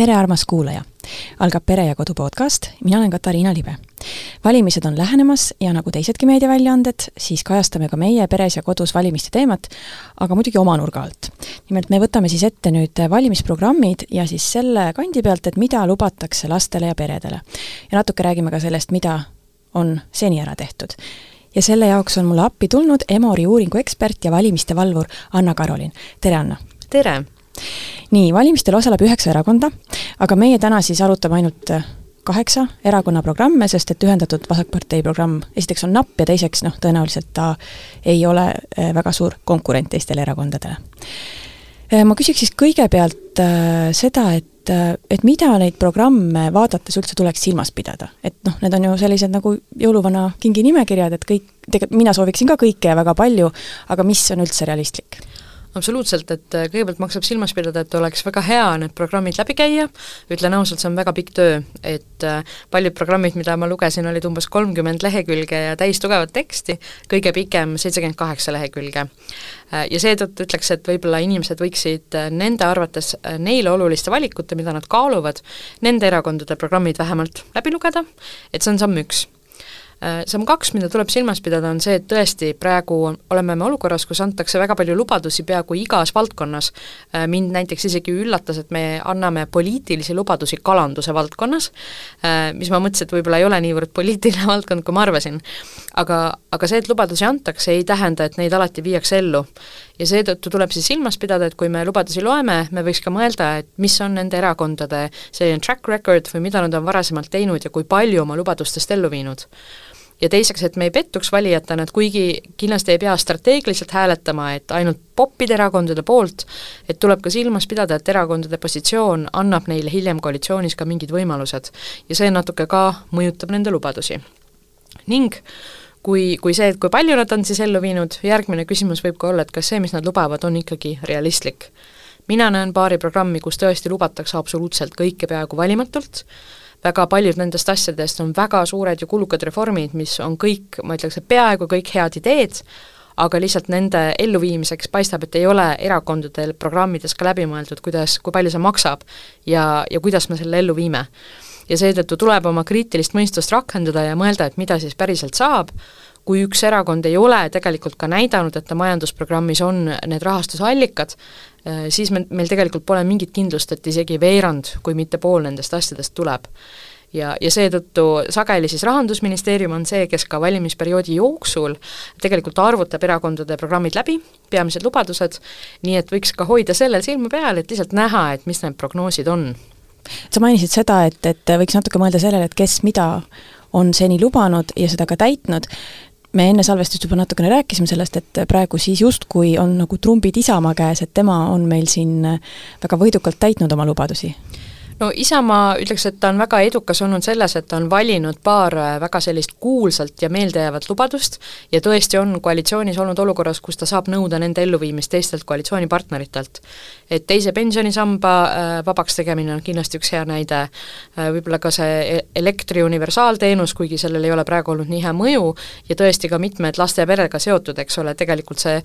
tere, armas kuulaja! algab Pere ja Kodu podcast, mina olen Katariina Libe. valimised on lähenemas ja nagu teisedki meediaväljaanded, siis kajastame ka meie Peres ja Kodus valimiste teemat, aga muidugi oma nurga alt. nimelt me võtame siis ette nüüd valimisprogrammid ja siis selle kandi pealt, et mida lubatakse lastele ja peredele. ja natuke räägime ka sellest, mida on seni ära tehtud ja selle jaoks on mulle appi tulnud Emori uuringu ekspert ja valimiste valvur Anna-Karolin. tere, Anna! tere! Nii, valimistel osaleb üheksa erakonda, aga meie täna siis arutame ainult äh, kaheksa erakonna programme, sest et Ühendatud Vasakpartei programm esiteks on napp ja teiseks noh, tõenäoliselt ta ei ole äh, väga suur konkurent teistele erakondadele. Äh, ma küsiks siis kõigepealt seda, et, et mida neid programme vaadates üldse tuleks silmas pidada, et noh, need on ju sellised nagu jõuluvana kingi nimekirjad, et kõik, tegelikult mina sooviksin ka kõike ja väga palju, aga mis on üldse realistlik? Absoluutselt, et äh, kõigepealt maksab silmas pidada, et oleks väga hea need programmid läbi käia, ütlen ausalt, see on väga pikk töö, et äh, paljud programmid, mida ma lugesin, olid umbes kolmkümmend lehekülge ja täis tugevat teksti, kõige pikem seitsekümmend kaheksa lehekülge. Äh, ja seetõttu ütleks, et võib-olla inimesed võiksid nende arvates neile oluliste valikute, mida nad kaaluvad, nende erakondade programmid vähemalt läbi lugeda, et see on samm üks samm kaks, mida tuleb silmas pidada, on see, et tõesti praegu oleme me olukorras, kus antakse väga palju lubadusi peaaegu igas valdkonnas. Äh, mind näiteks isegi üllatas, et me anname poliitilisi lubadusi kalanduse valdkonnas, äh, mis ma mõtlesin, et võib-olla ei ole niivõrd poliitiline valdkond, kui ma arvasin. aga, aga see, et lubadusi antakse, ei tähenda, et neid alati viiakse ellu. Ja seetõttu tuleb siis silmas pidada, et kui me lubadusi loeme, me võiks ka mõelda, et mis on nende erakondade selline track record või mida nad on varasemalt teinud ja kui palju oma lubadustest ellu viinud ja teiseks, et me ei pettuks valijatena, et kuigi kindlasti ei pea strateegiliselt hääletama, et ainult poppida erakondade poolt, et tuleb ka silmas pidada, et erakondade positsioon annab neile hiljem koalitsioonis ka mingid võimalused ja see natuke ka mõjutab nende lubadusi. ning kui, kui see, et kui palju nad on siis ellu viinud, järgmine küsimus võib ka olla, et kas see, mis nad lubavad, on ikkagi realistlik. mina näen paari programmi, kus tõesti lubatakse absoluutselt kõike peaaegu valimatult, väga paljud nendest asjadest on väga suured ja kulukad reformid, mis on kõik, ma ütleks, et peaaegu kõik head ideed, aga lihtsalt nende elluviimiseks paistab, et ei ole erakondadel programmides ka läbi mõeldud, kuidas, kui palju see maksab ja, ja kuidas me selle ellu viime. Ja seetõttu tuleb oma kriitilist mõistust rakendada ja mõelda, et mida siis päriselt saab, kui üks erakond ei ole tegelikult ka näidanud, et ta majandusprogrammis on need rahastusallikad, äh, siis me, meil tegelikult pole mingit kindlust, et isegi veerand, kui mitte pool nendest asjadest tuleb. ja, ja seetõttu sageli siis Rahandusministeerium on see, kes ka valimisperioodi jooksul tegelikult arvutab erakondade programmid läbi, peamised lubadused, nii et võiks ka hoida sellel silma peal, et lihtsalt näha, et mis need prognoosid on. Sa mainisid seda, et, et võiks natuke mõelda sellele, et kes mida on seni lubanud ja seda ka täitnud, me enne salvestust juba natukene rääkisime sellest, et praegu siis justkui on nagu trumbid Isamaa käes, et tema on meil siin väga võidukalt täitnud oma lubadusi no Isamaa ütleks, et ta on väga edukas olnud selles, et ta on valinud paar äh, väga sellist kuulsalt ja meeldejäävat lubadust ja tõesti on koalitsioonis olnud olukorras, kus ta saab nõuda nende elluviimist teistelt koalitsioonipartneritelt. et teise pensionisamba äh, vabaks tegemine on kindlasti üks hea näide, äh, võib-olla ka see e-, elektri universaalteenus, kuigi sellel ei ole praegu olnud nii hea mõju, ja tõesti ka mitmed laste ja perega seotud, eks ole, tegelikult see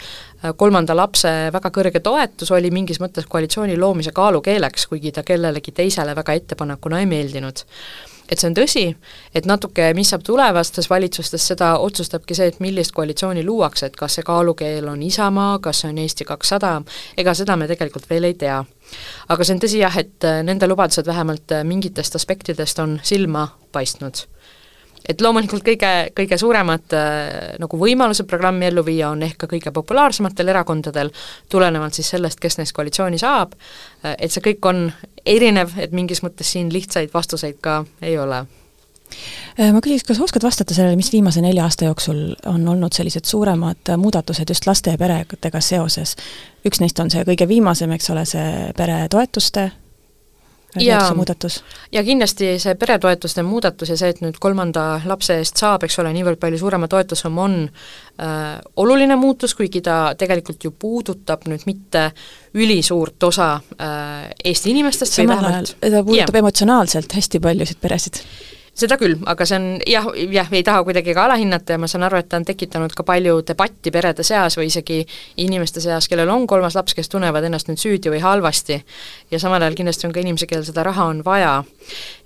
kolmanda lapse väga kõrge toetus oli mingis mõttes koalitsiooni loomise kaalukeeleks, kuigi ta kellelegi teisele endale väga ettepanekuna ei meeldinud. et see on tõsi, et natuke, mis saab tulevastes valitsustes, seda otsustabki see, et millist koalitsiooni luuakse, et kas see kaalukeel on Isamaa, kas see on Eesti kakssada, ega seda me tegelikult veel ei tea. aga see on tõsi jah, et nende lubadused vähemalt mingitest aspektidest on silma paistnud et loomulikult kõige, kõige suuremad äh, nagu võimalused programmi ellu viia on ehk ka kõige populaarsematel erakondadel, tulenevalt siis sellest, kes neist koalitsiooni saab, äh, et see kõik on erinev, et mingis mõttes siin lihtsaid vastuseid ka ei ole äh, ma küsiks, kas oskad vastata sellele, mis viimase nelja aasta jooksul on olnud sellised suuremad muudatused just laste ja peredega seoses? üks neist on see kõige viimasem, eks ole, see peretoetuste ja, muudatus. ja kindlasti see peretoetuste muudatus ja see, et nüüd kolmanda lapse eest saab, eks ole, niivõrd palju suurema toetussumma on äh, oluline muutus, kuigi ta tegelikult ju puudutab nüüd mitte ülisuurt osa äh, Eesti inimestest samal ajal ta puudutab ja. emotsionaalselt hästi paljusid peresid seda küll, aga see on jah, jah, ei taha kuidagi ka alahinnata ja ma saan aru, et ta on tekitanud ka palju debatti perede seas või isegi inimeste seas, kellel on kolmas laps, kes tunnevad ennast nüüd süüdi või halvasti. ja samal ajal kindlasti on ka inimesi, kellel seda raha on vaja.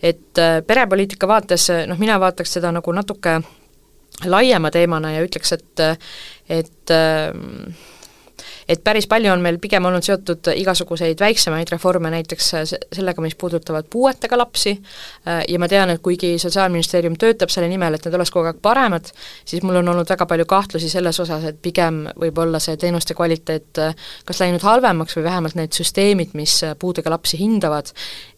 et äh, perepoliitika vaates, noh, mina vaataks seda nagu natuke laiema teemana ja ütleks, et et äh, et päris palju on meil pigem olnud seotud igasuguseid väiksemaid reforme, näiteks sellega, mis puudutavad puuetega lapsi, ja ma tean, et kuigi Sotsiaalministeerium töötab selle nimel, et need oleks kogu aeg paremad, siis mul on olnud väga palju kahtlusi selles osas, et pigem võib olla see teenuste kvaliteet kas läinud halvemaks või vähemalt need süsteemid, mis puudega lapsi hindavad,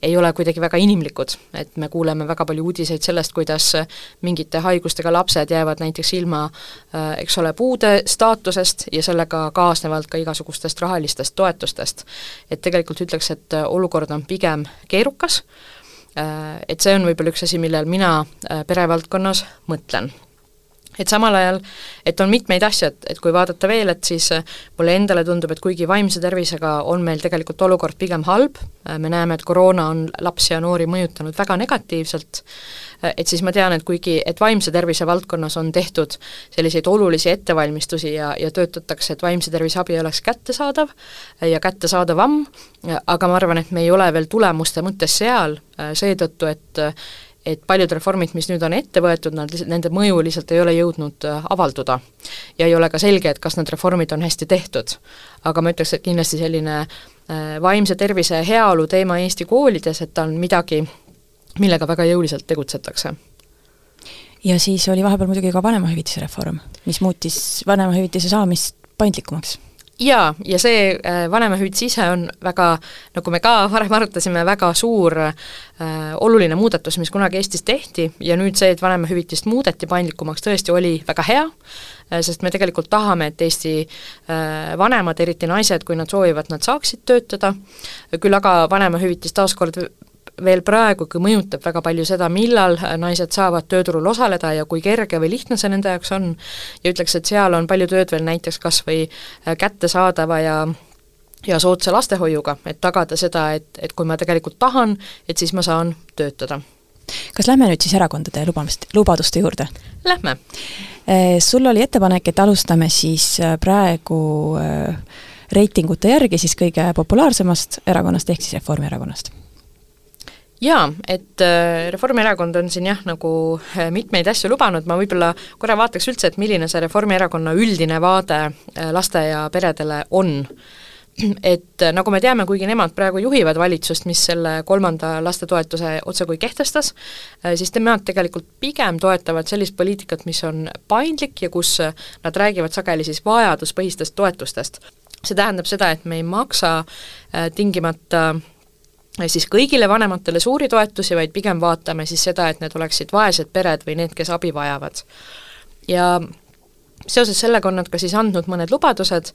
ei ole kuidagi väga inimlikud, et me kuuleme väga palju uudiseid sellest, kuidas mingite haigustega lapsed jäävad näiteks ilma eks ole, puude staatusest ja sellega kaasnevalt ka igasugustest rahalistest toetustest. et tegelikult ütleks, et olukord on pigem keerukas, et see on võib-olla üks asi, millel mina äh, perevaldkonnas mõtlen et samal ajal, et on mitmeid asju, et, et kui vaadata veel, et siis äh, mulle endale tundub, et kuigi vaimse tervisega on meil tegelikult olukord pigem halb, äh, me näeme, et koroona on lapsi ja noori mõjutanud väga negatiivselt, äh, et siis ma tean, et kuigi, et vaimse tervise valdkonnas on tehtud selliseid olulisi ettevalmistusi ja, ja töötatakse, et vaimse tervise abi oleks kättesaadav ja kättesaadavam, aga ma arvan, et me ei ole veel tulemuste mõttes seal, seetõttu et et paljud reformid, mis nüüd on ette võetud, nad lihtsalt, nende mõju lihtsalt ei ole jõudnud äh, avalduda. ja ei ole ka selge, et kas need reformid on hästi tehtud. aga ma ütleks, et kindlasti selline äh, vaimse tervise ja heaolu teema Eesti koolides, et ta on midagi, millega väga jõuliselt tegutsetakse. Ja siis oli vahepeal muidugi ka vanemahüvitise reform, mis muutis vanemahüvitise saamist paindlikumaks. Jaa, ja see äh, vanemahüvitis ise on väga, nagu me ka varem arutasime, väga suur äh, oluline muudatus, mis kunagi Eestis tehti ja nüüd see, et vanemahüvitist muudeti paindlikumaks, tõesti oli väga hea äh,, sest me tegelikult tahame, et Eesti äh, vanemad, eriti naised, kui nad soovivad, nad saaksid töötada, küll aga vanemahüvitis taaskord veel praegugi mõjutab väga palju seda, millal naised saavad tööturul osaleda ja kui kerge või lihtne see nende jaoks on, ja ütleks, et seal on palju tööd veel näiteks kas või äh, kättesaadava ja ja soodsa lastehoiuga, et tagada seda, et, et kui ma tegelikult tahan, et siis ma saan töötada. kas lähme nüüd siis erakondade lubamist, lubaduste juurde? Lähme. Äh, sul oli ettepanek, et alustame siis äh, praegu reitingute järgi siis kõige populaarsemast erakonnast, ehk siis Reformierakonnast jaa, et äh, Reformierakond on siin jah, nagu äh, mitmeid asju lubanud, ma võib-olla korra vaataks üldse, et milline see Reformierakonna üldine vaade äh, laste ja peredele on. et nagu me teame, kuigi nemad praegu juhivad valitsust, mis selle kolmanda lastetoetuse otsekui kehtestas, siis nemad tegelikult pigem toetavad sellist poliitikat, mis on paindlik ja kus nad räägivad sageli siis vajaduspõhistest toetustest. see tähendab seda, et me ei maksa tingimata siis kõigile vanematele suuri toetusi, vaid pigem vaatame siis seda, et need oleksid vaesed pered või need, kes abi vajavad. ja seoses sellega on nad ka siis andnud mõned lubadused,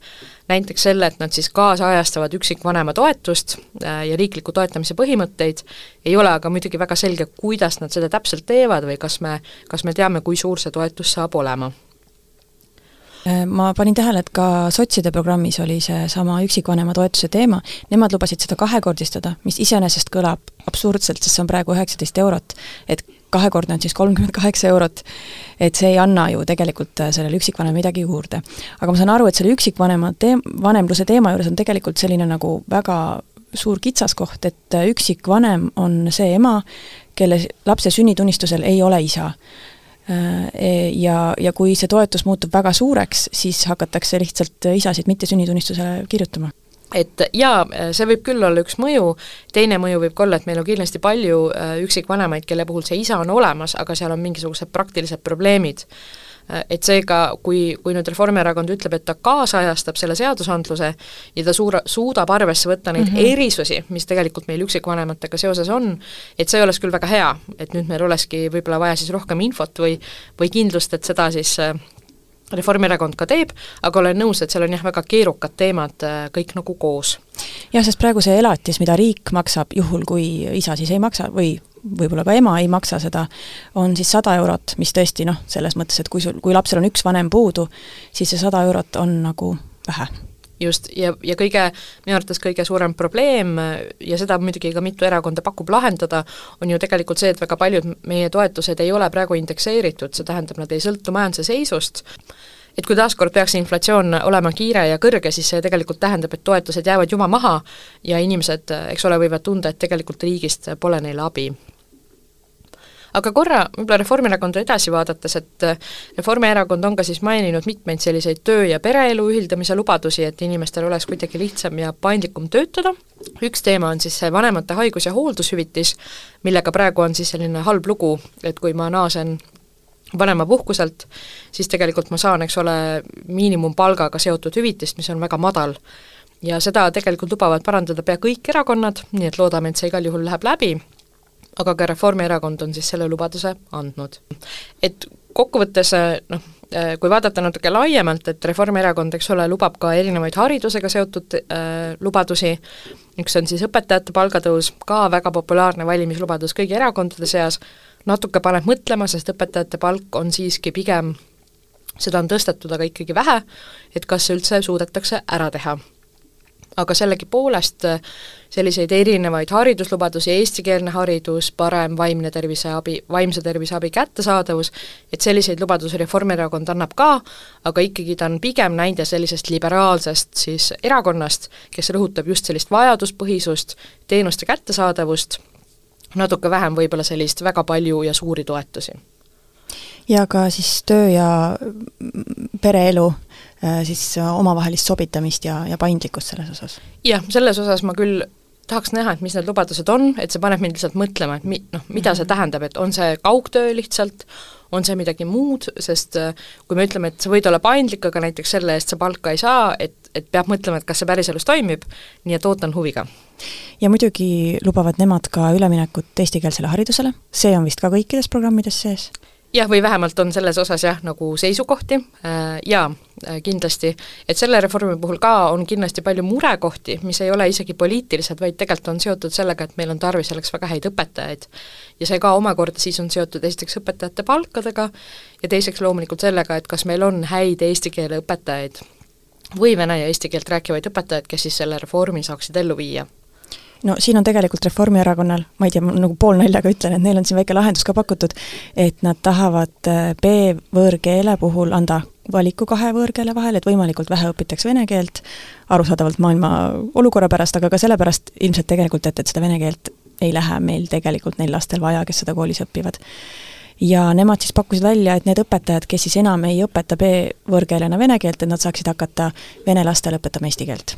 näiteks selle, et nad siis kaasajastavad üksikvanema toetust äh, ja riikliku toetamise põhimõtteid, ei ole aga muidugi väga selge, kuidas nad seda täpselt teevad või kas me, kas me teame, kui suur see toetus saab olema ma panin tähele, et ka sotside programmis oli seesama üksikvanema toetuse teema, nemad lubasid seda kahekordistada, mis iseenesest kõlab absurdselt, sest see on praegu üheksateist eurot, et kahekordne on siis kolmkümmend kaheksa eurot, et see ei anna ju tegelikult äh, sellele üksikvanemale midagi juurde. aga ma saan aru, et selle üksikvanema teem-, vanemluse teema juures on tegelikult selline nagu väga suur kitsaskoht, et äh, üksikvanem on see ema, kelle lapse sünnitunnistusel ei ole isa. Äh, ja, ja kui see toetus muutub väga suureks, siis hakatakse lihtsalt isasid mitte sünnitunnistusele kirjutama. Et jaa, see võib küll olla üks mõju, teine mõju võib ka olla, et meil on kindlasti palju äh, üksikvanemaid, kelle puhul see isa on olemas, aga seal on mingisugused praktilised probleemid. Äh, et seega, kui, kui nüüd Reformierakond ütleb, et ta kaasajastab selle seadusandluse ja ta suura, suudab arvesse võtta neid mm -hmm. erisusi, mis tegelikult meil üksikvanematega seoses on, et see oleks küll väga hea, et nüüd meil olekski võib-olla vaja siis rohkem infot või, või kindlust, et seda siis äh, Reformierakond ka teeb, aga olen nõus, et seal on jah, väga keerukad teemad äh, kõik nagu koos. jah, sest praegu see elatis, mida riik maksab, juhul kui isa siis ei maksa või võib-olla ka ema ei maksa seda, on siis sada eurot, mis tõesti noh, selles mõttes, et kui sul, kui lapsel on üks vanem puudu, siis see sada eurot on nagu vähe. Just, ja, ja kõige, minu arvates kõige suurem probleem ja seda muidugi ka mitu erakonda pakub lahendada, on ju tegelikult see, et väga paljud meie toetused ei ole praegu indekseeritud, see tähendab, nad ei sõltu majanduse seisust, et kui taaskord peaks inflatsioon olema kiire ja kõrge, siis see tegelikult tähendab, et toetused jäävad juma maha ja inimesed, eks ole, võivad tunda, et tegelikult riigist pole neile abi aga korra võib-olla Reformierakonda edasi vaadates, et äh, Reformierakond on ka siis maininud mitmeid selliseid töö- ja pereelu ühildamise lubadusi, et inimestel oleks kuidagi lihtsam ja paindlikum töötada, üks teema on siis see vanemate haigus- ja hooldushüvitis, millega praegu on siis selline halb lugu, et kui ma naasen vanemapuhkuselt, siis tegelikult ma saan, eks ole, miinimumpalgaga seotud hüvitist, mis on väga madal. ja seda tegelikult lubavad parandada pea kõik erakonnad, nii et loodame, et see igal juhul läheb läbi aga ka Reformierakond on siis selle lubaduse andnud. et kokkuvõttes noh, kui vaadata natuke laiemalt, et Reformierakond, eks ole, lubab ka erinevaid haridusega seotud äh, lubadusi, üks on siis õpetajate palgatõus, ka väga populaarne valimislubadus kõigi erakondade seas, natuke paneb mõtlema, sest õpetajate palk on siiski pigem, seda on tõstetud, aga ikkagi vähe, et kas see üldse suudetakse ära teha aga sellegipoolest äh, selliseid erinevaid hariduslubadusi, eestikeelne haridus, parem vaimne terviseabi, vaimse tervise abi kättesaadavus, et selliseid lubadusi Reformierakond annab ka, aga ikkagi ta on pigem näide sellisest liberaalsest siis erakonnast, kes rõhutab just sellist vajaduspõhisust, teenuste kättesaadavust, natuke vähem võib-olla sellist väga palju ja suuri toetusi ja ka siis töö ja pereelu Äh, siis äh, omavahelist sobitamist ja, ja paindlikkust selles osas? jah, selles osas ma küll tahaks näha, et mis need lubadused on, et see paneb mind lihtsalt mõtlema, et mi-, noh, mida see mhm. tähendab, et on see kaugtöö lihtsalt, on see midagi muud, sest äh, kui me ütleme, et sa võid olla paindlik, aga näiteks selle eest sa palka ei saa, et, et peab mõtlema, et kas see päriselus toimib, nii et ootan huviga. ja muidugi lubavad nemad ka üleminekut eestikeelsele haridusele, see on vist ka kõikides programmides sees? Jah, või vähemalt on selles osas jah, nagu seisukohti. Äh, jaa, äh, kindlasti, et selle reformi puhul ka on kindlasti palju murekohti, mis ei ole isegi poliitilised, vaid tegelikult on seotud sellega, et meil on tarvis selleks väga häid õpetajaid. ja see ka omakorda siis on seotud esiteks õpetajate palkadega ja teiseks loomulikult sellega, et kas meil on häid eesti keele õpetajaid või vene ja eesti keelt rääkivaid õpetajaid, kes siis selle reformi saaksid ellu viia no siin on tegelikult Reformierakonnal, ma ei tea, ma nagu poolnaljaga ütlen, et neil on siin väike lahendus ka pakutud, et nad tahavad äh, B-võõrkeele puhul anda valiku kahe võõrkeele vahel, et võimalikult vähe õpitaks vene keelt, arusaadavalt maailma olukorra pärast, aga ka sellepärast ilmselt tegelikult, et, et seda vene keelt ei lähe meil tegelikult neil lastel vaja, kes seda koolis õpivad. ja nemad siis pakkusid välja, et need õpetajad, kes siis enam ei õpeta B-võõrkeelena vene keelt, et nad saaksid hakata vene lastele õpetama eesti keelt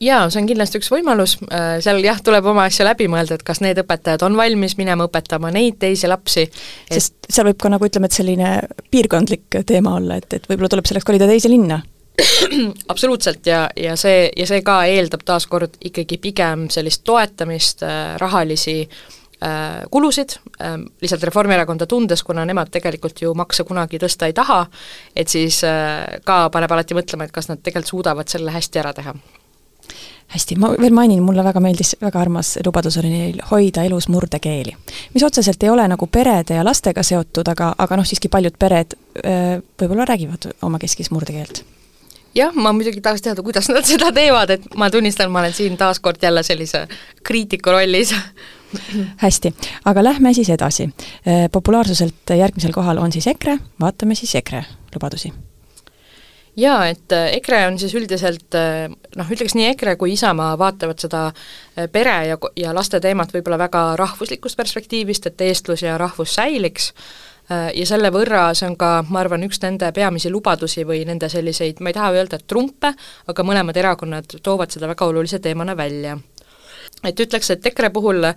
jaa, see on kindlasti üks võimalus, äh, seal jah, tuleb oma asja läbi mõelda, et kas need õpetajad on valmis minema õpetama neid teisi lapsi et.... sest seal võib ka nagu ütleme, et selline piirkondlik teema olla, et, et võib-olla tuleb selleks kolida teise linna. Absoluutselt ja, ja see, ja see ka eeldab taaskord ikkagi pigem sellist toetamist, äh, rahalisi äh, kulusid äh,, lihtsalt Reformierakonda tundes, kuna nemad tegelikult ju makse kunagi tõsta ei taha, et siis äh, ka paneb alati mõtlema, et kas nad tegelikult suudavad selle hästi ära teha hästi, ma veel mainin, mulle väga meeldis, väga armas lubadus oli neil hoida elus murdekeeli. mis otseselt ei ole nagu perede ja lastega seotud, aga, aga noh, siiski paljud pered võib-olla räägivad omakeskis murdekeelt. Jah, ma muidugi tahaks teada, kuidas nad seda teevad, et ma tunnistan, ma olen siin taaskord jälle sellise kriitiku rollis. Hästi, aga lähme siis edasi. populaarsuselt järgmisel kohal on siis EKRE, vaatame siis EKRE lubadusi jaa, et äh, EKRE on siis üldiselt äh, noh, ütleks nii EKRE kui Isamaa vaatavad seda äh, pere ja, ja laste teemat võib-olla väga rahvuslikust perspektiivist, et eestlus ja rahvus säiliks, ja selle võrra see on ka, ma arvan, üks nende peamisi lubadusi või nende selliseid, ma ei taha öelda, et trumpe, aga mõlemad erakonnad toovad seda väga olulise teemana välja et ütleks, et EKRE puhul äh,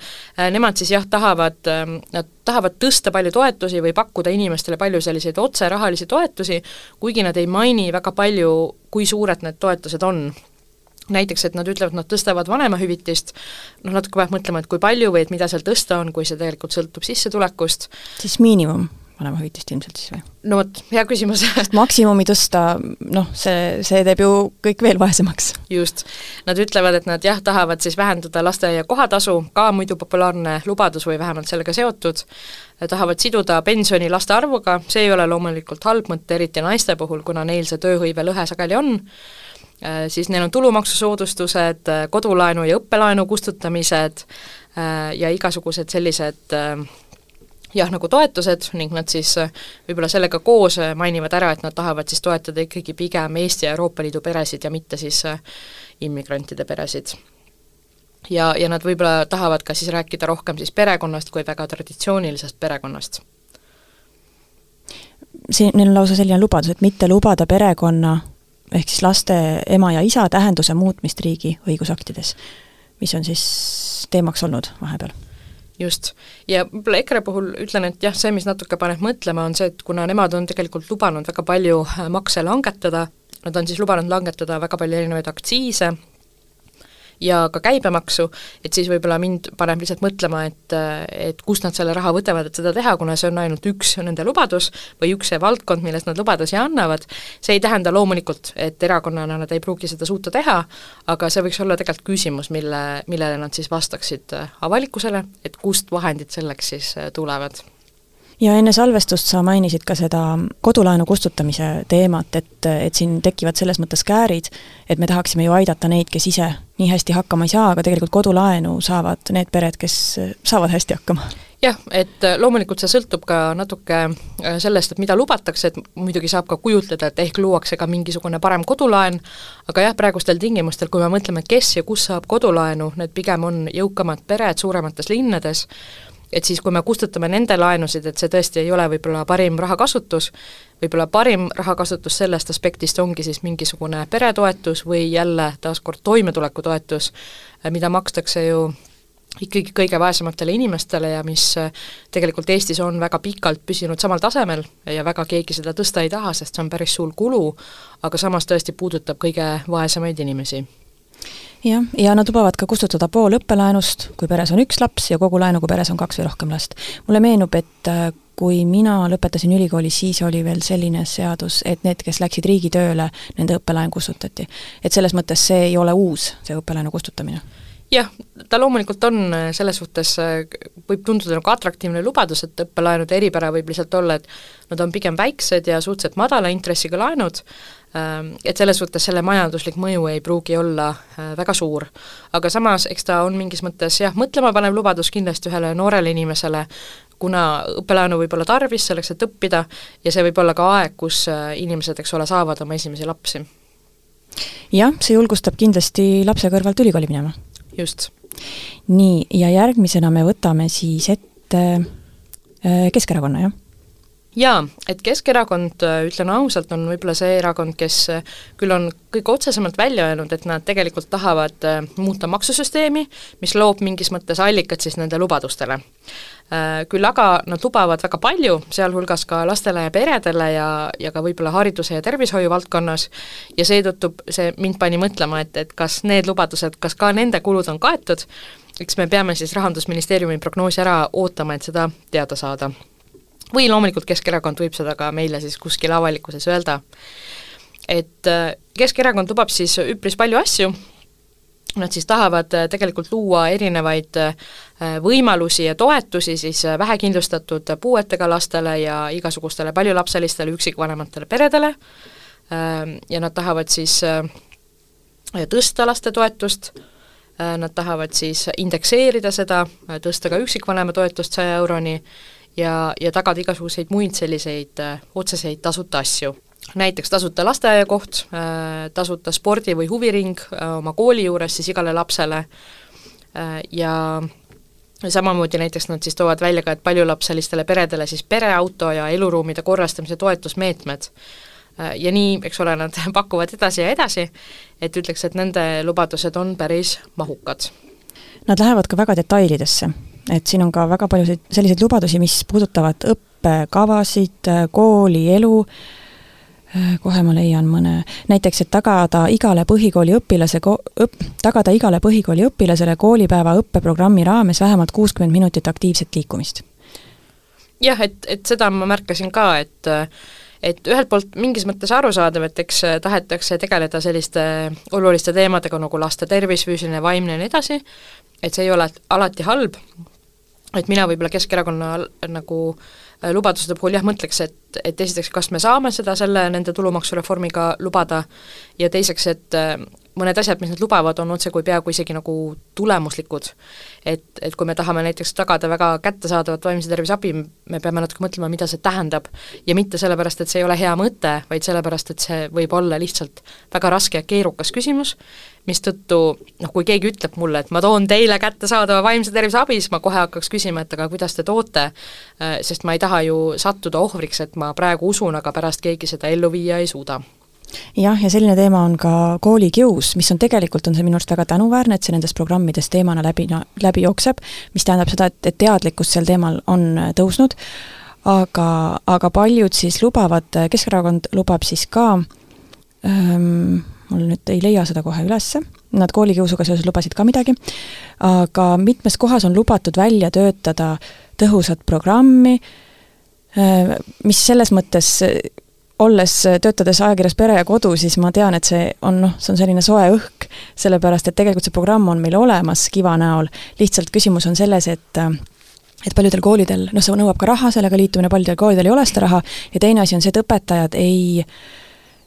nemad siis jah, tahavad, ähm, nad tahavad tõsta palju toetusi või pakkuda inimestele palju selliseid otserahalisi toetusi, kuigi nad ei maini väga palju, kui suured need toetused on näiteks, et nad ütlevad, nad tõstavad vanemahüvitist, noh natuke peab mõtlema, et kui palju või et mida seal tõsta on, kui see tegelikult sõltub sissetulekust. siis miinimum? Vanemahüvitist ilmselt siis või? no vot, hea küsimus sest maksimumi tõsta, noh, see, see teeb ju kõik veel vaesemaks. just. Nad ütlevad, et nad jah, tahavad siis vähendada lasteaia kohatasu, ka muidu populaarne lubadus või vähemalt sellega seotud, tahavad siduda pensioni laste arvuga, see ei ole loomulikult halb mõte, eriti naiste puhul, kuna neil see tööhõive lõhe sageli on, siis neil on tulumaksusoodustused, kodulaenu ja õppelaenu kustutamised ja igasugused sellised jah, nagu toetused ning nad siis võib-olla sellega koos mainivad ära, et nad tahavad siis toetada ikkagi pigem Eesti ja Euroopa Liidu peresid ja mitte siis immigrantide peresid ja, ja nad võib-olla tahavad ka siis rääkida rohkem siis perekonnast kui väga traditsioonilisest perekonnast. siin, neil on lausa selline lubadus, et mitte lubada perekonna ehk siis laste ema ja isa tähenduse muutmist riigi õigusaktides, mis on siis teemaks olnud vahepeal just, ja võib-olla EKRE puhul ütlen, et jah, see, mis natuke paneb mõtlema, on see, et kuna nemad on tegelikult lubanud väga palju makse langetada, nad on siis lubanud langetada väga palju erinevaid aktsiise, ja ka käibemaksu, et siis võib-olla mind paneb lihtsalt mõtlema, et, et kust nad selle raha võtavad, et seda teha, kuna see on ainult üks nende lubadus või üks see valdkond, milles nad lubadusi annavad, see ei tähenda loomulikult, et erakonnana nad ei pruugi seda suuta teha, aga see võiks olla tegelikult küsimus, mille, millele nad siis vastaksid avalikkusele, et kust vahendid selleks siis tulevad ja enne salvestust sa mainisid ka seda kodulaenu kustutamise teemat, et, et siin tekivad selles mõttes käärid, et me tahaksime ju aidata neid, kes ise nii hästi hakkama ei saa, aga tegelikult kodulaenu saavad need pered, kes saavad hästi hakkama. Jah, et loomulikult see sõltub ka natuke äh, sellest, et mida lubatakse, et muidugi saab ka kujutleda, et ehk luuakse ka mingisugune parem kodulaen, aga jah, praegustel tingimustel, kui me mõtleme, kes ja kus saab kodulaenu, need pigem on jõukamad pered suuremates linnades, et siis, kui me kustutame nende laenusid, et see tõesti ei ole võib-olla parim rahakasutus, võib-olla parim rahakasutus sellest aspektist ongi siis mingisugune peretoetus või jälle taaskord toimetulekutoetus, mida makstakse ju ikkagi kõige vaesematele inimestele ja mis tegelikult Eestis on väga pikalt püsinud samal tasemel ja väga keegi seda tõsta ei taha, sest see on päris suur kulu, aga samas tõesti puudutab kõige vaesemaid inimesi jah, ja nad lubavad ka kustutada pool õppelaenust, kui peres on üks laps, ja kogu laenu, kui peres on kaks või rohkem last. mulle meenub, et äh, kui mina lõpetasin ülikooli, siis oli veel selline seadus, et need, kes läksid riigitööle, nende õppelaen kustutati. et selles mõttes see ei ole uus, see õppelaenu kustutamine jah, ta loomulikult on äh, selles suhtes, äh, võib tunduda nagu atraktiivne lubadus, et õppelaenude eripära võib lihtsalt olla, et nad on pigem väiksed ja suhteliselt madala intressiga laenud, et selles suhtes selle majanduslik mõju ei pruugi olla äh, väga suur. aga samas, eks ta on mingis mõttes jah, mõtlemapanev lubadus kindlasti ühele noorele inimesele, kuna õppelaenu võib olla tarvis selleks, et õppida, ja see võib olla ka aeg, kus inimesed, eks ole, saavad oma esimesi lapsi. jah, see julgustab kindlasti lapse kõrvalt ülikooli minema just. nii, ja järgmisena me võtame siis ette äh, Keskerakonna, jah? Jaa, et Keskerakond, äh, ütlen ausalt, on võib-olla see erakond, kes äh, küll on kõige otsesemalt välja öelnud, et nad tegelikult tahavad muuta maksusüsteemi, mis loob mingis mõttes allikat siis nende lubadustele. Küll aga nad lubavad väga palju, sealhulgas ka lastele ja peredele ja, ja ka võib-olla hariduse ja tervishoiu valdkonnas, ja seetõttu see mind pani mõtlema, et, et kas need lubadused, kas ka nende kulud on kaetud, eks me peame siis Rahandusministeeriumi prognoosi ära ootama, et seda teada saada. Või loomulikult Keskerakond võib seda ka meile siis kuskil avalikkuses öelda. et Keskerakond lubab siis üpris palju asju, Nad siis tahavad äh, tegelikult luua erinevaid äh, võimalusi ja toetusi siis äh, vähekindlustatud puuetega lastele ja igasugustele paljulapselistele üksikvanematele peredele. Ähm, ja nad tahavad siis tõsta lastetoetust, nad tahavad siis indekseerida seda, tõsta ka üksikvanema toetust saja euroni ja, ja tagada igasuguseid muid selliseid otseseid tasuta asju näiteks tasuta lasteaiakoht, äh, tasuta spordi- või huviring äh, oma kooli juures siis igale lapsele äh, ja samamoodi näiteks nad siis toovad välja ka, et paljulapselistele peredele siis pereauto ja eluruumide korrastamise toetusmeetmed. Ja nii, eks ole, nad pakuvad edasi ja edasi, et ütleks, et nende lubadused on päris mahukad. Nad lähevad ka väga detailidesse, et siin on ka väga paljusid selliseid lubadusi, mis puudutavad õppekavasid, koolielu, kohe ma leian mõne, näiteks et tagada igale põhikooli õpilase ko-, õp-, tagada igale põhikooli õpilasele koolipäeva õppeprogrammi raames vähemalt kuuskümmend minutit aktiivset liikumist. jah, et, et seda ma märkasin ka, et et ühelt poolt mingis mõttes arusaadav, et eks tahetakse tegeleda selliste oluliste teemadega nagu laste tervis, füüsiline, vaimne ja nii edasi, et see ei ole alati halb, et mina võib-olla Keskerakonna nagu lubaduste puhul jah, mõtleks, et, et esiteks, kas me saame seda selle, nende tulumaksureformiga lubada ja teiseks, et mõned asjad, mis nad lubavad, on otsekui peaaegu isegi nagu tulemuslikud. et, et kui me tahame näiteks tagada väga kättesaadavat vaimse tervise abi, me peame natuke mõtlema, mida see tähendab. ja mitte sellepärast, et see ei ole hea mõte, vaid sellepärast, et see võib olla lihtsalt väga raske ja keerukas küsimus, mistõttu noh, kui keegi ütleb mulle, et ma toon teile kättesaadava vaimse tervise abi, siis ma kohe hakkaks küsima, et aga kuidas te toote, sest ma ei taha ju sattuda ohvriks, et ma praegu usun, aga pärast keegi seda ellu viia ei suuda jah, ja selline teema on ka koolikius, mis on tegelikult, on see minu arust väga tänuväärne, et see nendest programmidest teemana läbi, läbi jookseb, mis tähendab seda, et, et teadlikkus sel teemal on tõusnud, aga, aga paljud siis lubavad, Keskerakond lubab siis ka ähm, mul nüüd ei leia seda kohe ülesse, nad koolikiusuga seoses lubasid ka midagi, aga mitmes kohas on lubatud välja töötada tõhusat programmi, mis selles mõttes olles, töötades ajakirjas Pere ja Kodu, siis ma tean, et see on noh, see on selline soe õhk, sellepärast et tegelikult see programm on meil olemas Kiva näol, lihtsalt küsimus on selles, et et paljudel koolidel, noh, see nõuab ka raha, sellega liitumine, paljudel koolidel ei ole seda raha, ja teine asi on see, et õpetajad ei äh,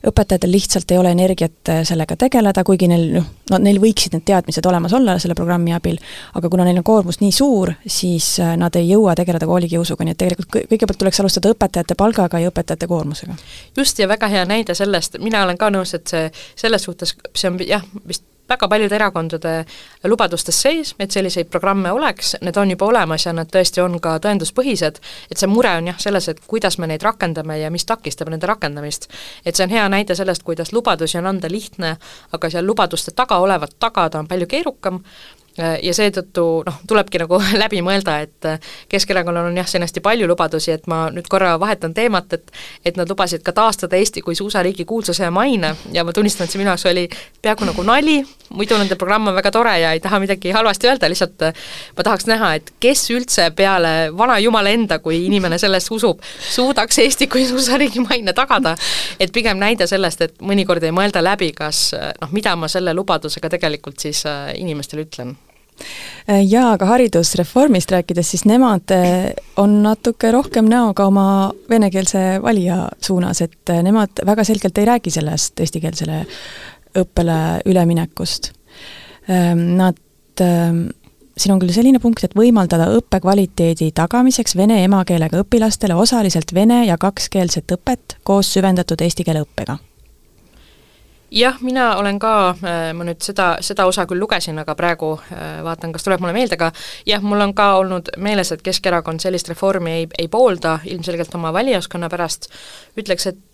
õpetajatel lihtsalt ei ole energiat äh, sellega tegeleda, kuigi neil noh, no neil võiksid need teadmised olemas olla selle programmi abil, aga kuna neil on koormus nii suur, siis äh, nad ei jõua tegeleda koolikiusuga, nii et tegelikult kõigepealt tuleks alustada õpetajate palgaga ja õpetajate koormusega. just, ja väga hea näide sellest, mina olen ka nõus, et see selles suhtes, see on jah, vist väga paljude erakondade lubadustes sees, et selliseid programme oleks, need on juba olemas ja nad tõesti on ka tõenduspõhised, et see mure on jah selles, et kuidas me neid rakendame ja mis takistab nende rakendamist. et see on hea näide sellest, kuidas lubadusi on anda lihtne, aga seal lubaduste taga olevat tagada on palju keerukam ja seetõttu noh, tulebki nagu läbi mõelda, et äh, Keskerakonnal on jah, siin hästi palju lubadusi, et ma nüüd korra vahetan teemat, et et nad lubasid ka taastada Eesti kui suusariigi kuulsuse ja maine ja ma tunnistan, et see minu jaoks oli peaaegu nagu nali, muidu nende programm on väga tore ja ei taha midagi halvasti öelda, lihtsalt äh, ma tahaks näha, et kes üldse peale vana jumala enda, kui inimene sellesse usub, suudaks Eesti kui suusariigi maine tagada. et pigem näide sellest, et mõnikord ei mõelda läbi, kas noh, mida ma selle lubadusega tegelikult siis inimestele ütlen Äh, jaa, aga haridusreformist rääkides, siis nemad äh, on natuke rohkem näoga oma venekeelse valija suunas, et äh, nemad väga selgelt ei räägi sellest eestikeelsele õppele üleminekust. Ähm, nad, ähm, siin on küll selline punkt, et võimaldada õppekvaliteedi tagamiseks vene emakeelega õpilastele osaliselt vene ja kakskeelset õpet koos süvendatud eesti keele õppega jah, mina olen ka, äh, ma nüüd seda, seda osa küll lugesin, aga praegu äh, vaatan, kas tuleb mulle meelde, aga jah, mul on ka olnud meeles, et Keskerakond sellist reformi ei, ei poolda ilmselgelt oma valijaskonna pärast, ütleks, et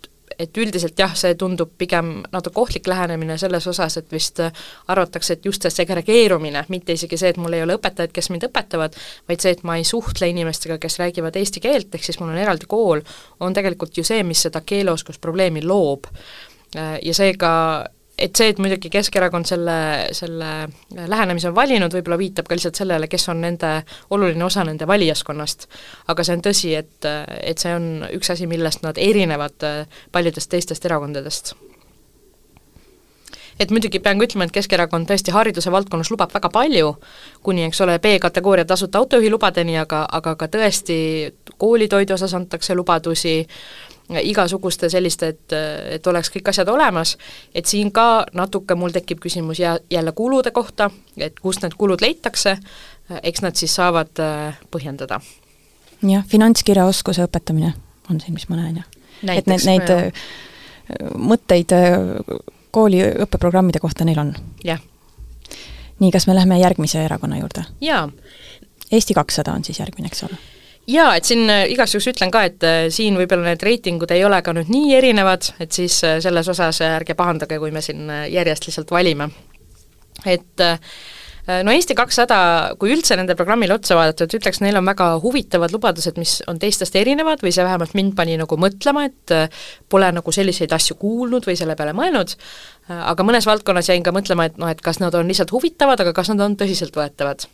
et üldiselt jah, see tundub pigem natuke ohtlik lähenemine selles osas, et vist arvatakse, et just see segregeerumine, mitte isegi see, et mul ei ole õpetajaid, kes mind õpetavad, vaid see, et ma ei suhtle inimestega, kes räägivad eesti keelt, ehk siis mul on eraldi kool, on tegelikult ju see, mis seda keeleoskusprobleemi loob. Äh, ja seega et see, et muidugi Keskerakond selle, selle lähenemise on valinud, võib-olla viitab ka lihtsalt sellele, kes on nende, oluline osa nende valijaskonnast. aga see on tõsi, et, et see on üks asi, millest nad erinevad äh, paljudest teistest erakondadest et muidugi pean ka ütlema, et Keskerakond tõesti hariduse valdkonnas lubab väga palju, kuni eks ole, B-kategooria tasuta autojuhi lubadeni, aga, aga ka tõesti koolitoidu osas antakse lubadusi, igasuguste selliste, et, et oleks kõik asjad olemas, et siin ka natuke mul tekib küsimus jä-, jälle kulude kohta, et kust need kulud leitakse, eks nad siis saavad äh, põhjendada. jah, finantskirjaoskuse õpetamine on siin, mis ma näen, jah. et need, neid jah. Äh, mõtteid äh, kooli õppeprogrammide kohta neil on? jah. nii, kas me läheme järgmise erakonna juurde? jaa. Eesti kakssada on siis järgmine, eks ole? Jaa, et siin äh, igaks juhuks ütlen ka, et äh, siin võib-olla need reitingud ei ole ka nüüd nii erinevad, et siis äh, selles osas ärge pahandage, kui me siin järjest lihtsalt valime. et no Eesti kakssada, kui üldse nende programmile otsa vaadata, et ütleks, neil on väga huvitavad lubadused, mis on teistest erinevad või see vähemalt mind pani nagu mõtlema, et pole nagu selliseid asju kuulnud või selle peale mõelnud, aga mõnes valdkonnas jäin ka mõtlema, et noh, et kas nad on lihtsalt huvitavad, aga kas nad on tõsiseltvõetavad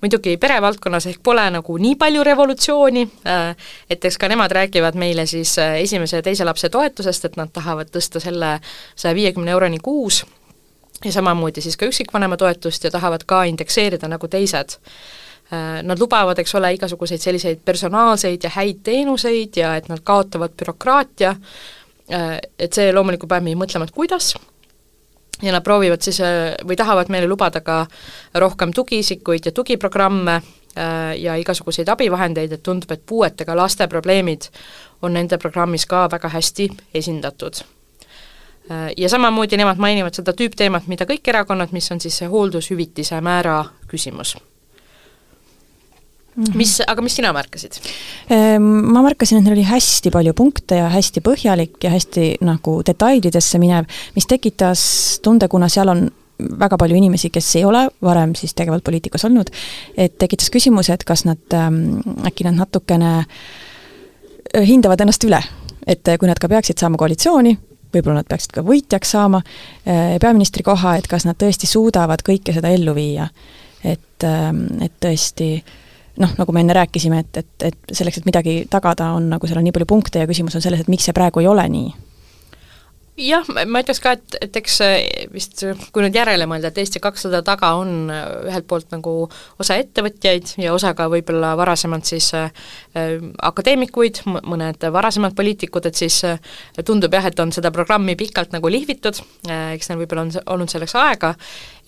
muidugi perevaldkonnas ehk pole nagu nii palju revolutsiooni, äh, et eks ka nemad räägivad meile siis äh, esimese ja teise lapse toetusest, et nad tahavad tõsta selle saja viiekümne euroni kuus ja samamoodi siis ka üksikvanema toetust ja tahavad ka indekseerida nagu teised. Nad lubavad, eks ole, igasuguseid selliseid personaalseid ja häid teenuseid ja et nad kaotavad bürokraatia, et see loomulikult paneb meid mõtlema, et kuidas, ja nad proovivad siis või tahavad meile lubada ka rohkem tugiisikuid ja tugiprogramme ja igasuguseid abivahendeid, et tundub, et puuetega laste probleemid on nende programmis ka väga hästi esindatud Äh, ja samamoodi nemad mainivad seda tüüpteemat, mida kõik erakonnad, mis on siis see hooldushüvitise määra küsimus. Mis, aga mis sina märkasid? Ehm, ma märkasin, et neil oli hästi palju punkte ja hästi põhjalik ja hästi nagu detailidesse minev, mis tekitas tunde, kuna seal on väga palju inimesi, kes ei ole varem siis tegevalt poliitikas olnud, et tekitas küsimuse, et kas nad ähm,, äkki nad natukene äh, hindavad ennast üle. et kui nad ka peaksid saama koalitsiooni, võib-olla nad peaksid ka võitjaks saama äh, peaministri koha, et kas nad tõesti suudavad kõike seda ellu viia. et, ähm, et tõesti noh, nagu me enne rääkisime, et, et, et selleks, et midagi tagada, on nagu seal on nii palju punkte ja küsimus on selles, et miks see praegu ei ole nii jah, ma ütleks ka, et, et eks vist kui nüüd järele mõelda, et Eesti kakssada taga on ühelt poolt nagu osa ettevõtjaid ja osa ka võib-olla varasemalt siis äh, akadeemikuid, mõned varasemad poliitikud, et siis äh, tundub jah, et on seda programmi pikalt nagu lihvitud äh,, eks neil võib-olla on olnud selleks aega,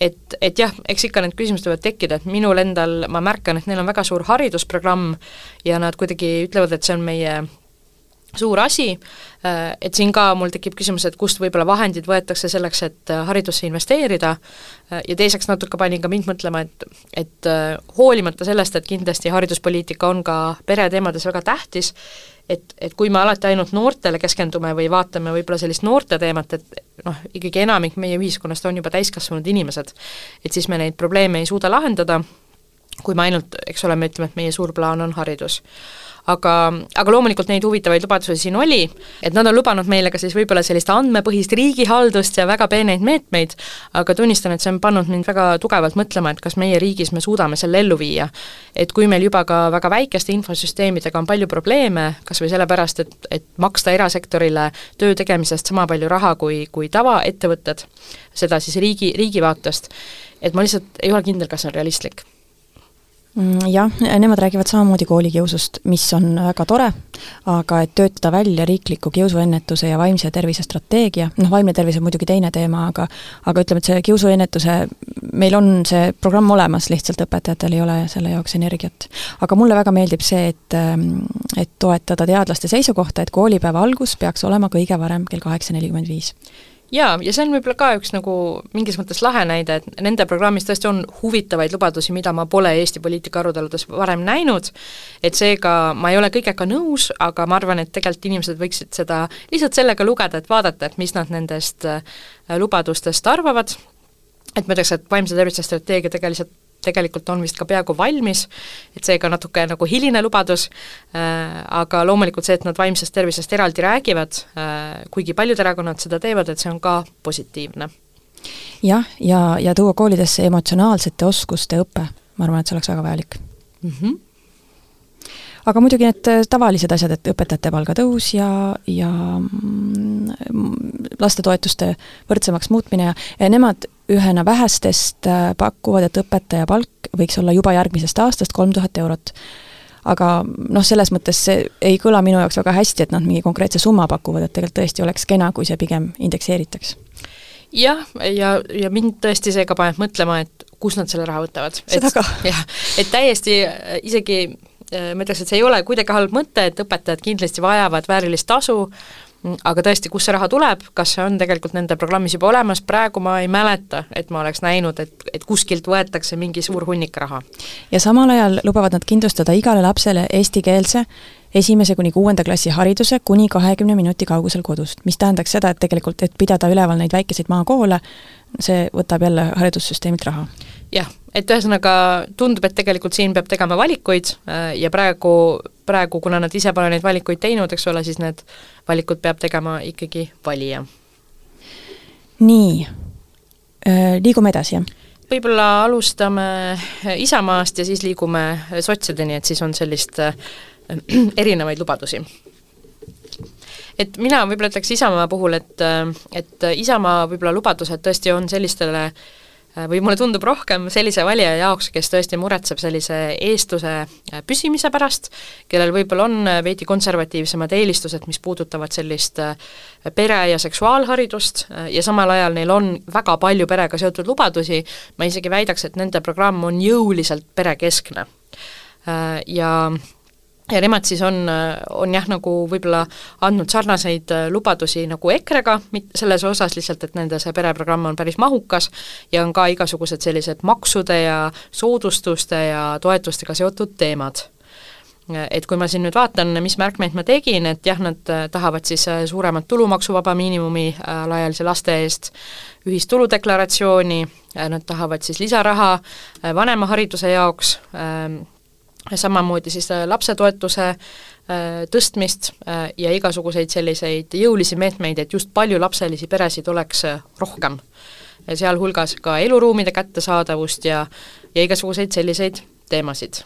et, et jah, eks ikka need küsimused võivad tekkida, et minul endal, ma märkan, et neil on väga suur haridusprogramm ja nad kuidagi ütlevad, et see on meie suur asi, äh, et siin ka mul tekib küsimus, et kust võib-olla vahendid võetakse selleks, et äh, haridusse investeerida, äh, ja teiseks natuke pani ka mind mõtlema, et et hoolimata sellest, et kindlasti hariduspoliitika on ka pereteemades väga tähtis, et, et kui me alati ainult noortele keskendume või vaatame võib-olla sellist noorte teemat, et noh, ikkagi enamik meie ühiskonnast on juba täiskasvanud inimesed, et siis me neid probleeme ei suuda lahendada, kui me ainult, eks ole, me ütleme, et meie suur plaan on haridus aga, aga loomulikult neid huvitavaid lubadusi siin oli, et nad on lubanud meile ka siis võib-olla sellist andmepõhist riigihaldust ja väga peeneid meetmeid, aga tunnistan, et see on pannud mind väga tugevalt mõtlema, et kas meie riigis me suudame selle ellu viia. et kui meil juba ka väga väikeste infosüsteemidega on palju probleeme, kas või sellepärast, et, et maksta erasektorile töö tegemisest sama palju raha kui, kui tavaettevõtted, seda siis riigi, riigi vaatest, et ma lihtsalt ei ole kindel, kas see on realistlik jah, nemad räägivad samamoodi koolikiusust, mis on väga tore, aga et töötada välja riikliku kiusuennetuse ja vaimse tervise strateegia, noh, vaimne tervis on muidugi teine teema, aga aga ütleme, et see kiusuennetuse, meil on see programm olemas, lihtsalt õpetajatel ei ole selle jaoks energiat. aga mulle väga meeldib see, et et toetada teadlaste seisukohta, et koolipäeva algus peaks olema kõige varem kell kaheksa nelikümmend viis jaa, ja see on võib-olla ka üks nagu mingis mõttes lahe näide, et nende programmis tõesti on huvitavaid lubadusi, mida ma pole Eesti poliitika aruteludes varem näinud, et seega ma ei ole kõigega nõus, aga ma arvan, et tegelikult inimesed võiksid seda lihtsalt sellega lugeda, et vaadata, et mis nad nendest äh, lubadustest arvavad, et ma ütleks, et vaimse tervise strateegia tegelikult tegelikult on vist ka peaaegu valmis, et seega natuke nagu hiline lubadus äh,, aga loomulikult see, et nad vaimsest tervisest eraldi räägivad äh,, kuigi paljud erakonnad seda teevad, et see on ka positiivne. jah, ja, ja, ja tuua koolidesse emotsionaalsete oskuste õpe, ma arvan, et see oleks väga vajalik mm. -hmm aga muidugi need äh, tavalised asjad, et õpetajate palgatõus ja, ja mm, lastetoetuste võrdsemaks muutmine ja, ja nemad ühena vähestest äh, pakuvad, et õpetaja palk võiks olla juba järgmisest aastast kolm tuhat eurot. aga noh, selles mõttes see ei kõla minu jaoks väga hästi, et nad mingi konkreetse summa pakuvad, et tegelikult tõesti oleks kena, kui see pigem indekseeritaks. jah, ja, ja mind tõesti see ka paneb mõtlema, et kust nad selle raha võtavad. seda ka. jah, et täiesti äh, isegi äh, ma ütleks, et see ei ole kuidagi halb mõte, et õpetajad kindlasti vajavad väärilist tasu, aga tõesti, kust see raha tuleb, kas see on tegelikult nende programmis juba olemas, praegu ma ei mäleta, et ma oleks näinud, et, et kuskilt võetakse mingi suur hunnik raha. ja samal ajal lubavad nad kindlustada igale lapsele eestikeelse esimese kuni kuuenda klassi hariduse kuni kahekümne minuti kaugusel kodust, mis tähendaks seda, et tegelikult, et pidada üleval neid väikeseid maakoole, see võtab jälle haridussüsteemilt raha jah, et ühesõnaga tundub, et tegelikult siin peab tegema valikuid äh, ja praegu, praegu, kuna nad ise pole neid valikuid teinud, eks ole, siis need valikud peab tegema ikkagi valija. nii, äh, liigume edasi, jah? võib-olla alustame Isamaast ja siis liigume sotsideni, et siis on sellist äh, erinevaid lubadusi et mina võib-olla ütleks Isamaa puhul, et, et Isamaa võib-olla lubadused tõesti on sellistele äh, Äh, või mulle tundub rohkem sellise valija jaoks, kes tõesti muretseb sellise eestluse äh, püsimise pärast, kellel võib-olla on äh, veidi konservatiivsemad eelistused, mis puudutavad sellist pere- ja seksuaalharidust ja samal ajal neil on väga palju perega seotud lubadusi, ma isegi väidaks, et nende programm on jõuliselt perekeskne. Ja ja nemad siis on, on jah, nagu võib-olla andnud sarnaseid äh, lubadusi nagu EKRE-ga, selles osas lihtsalt, et nende see pereprogramm on päris mahukas ja on ka igasugused sellised maksude ja soodustuste ja toetustega seotud teemad. Et kui ma siin nüüd vaatan, mis märkmeid ma tegin, et jah, nad äh, tahavad siis äh, suuremat tulumaksuvaba miinimumi alaealise laste eest, ühist tuludeklaratsiooni, nad tahavad siis lisaraha vanemahariduse jaoks, ähm, samamoodi siis äh, lapsetoetuse äh, tõstmist äh, ja igasuguseid selliseid jõulisi meetmeid, et just paljulapselisi peresid oleks rohkem. sealhulgas ka eluruumide kättesaadavust ja, ja igasuguseid selliseid teemasid.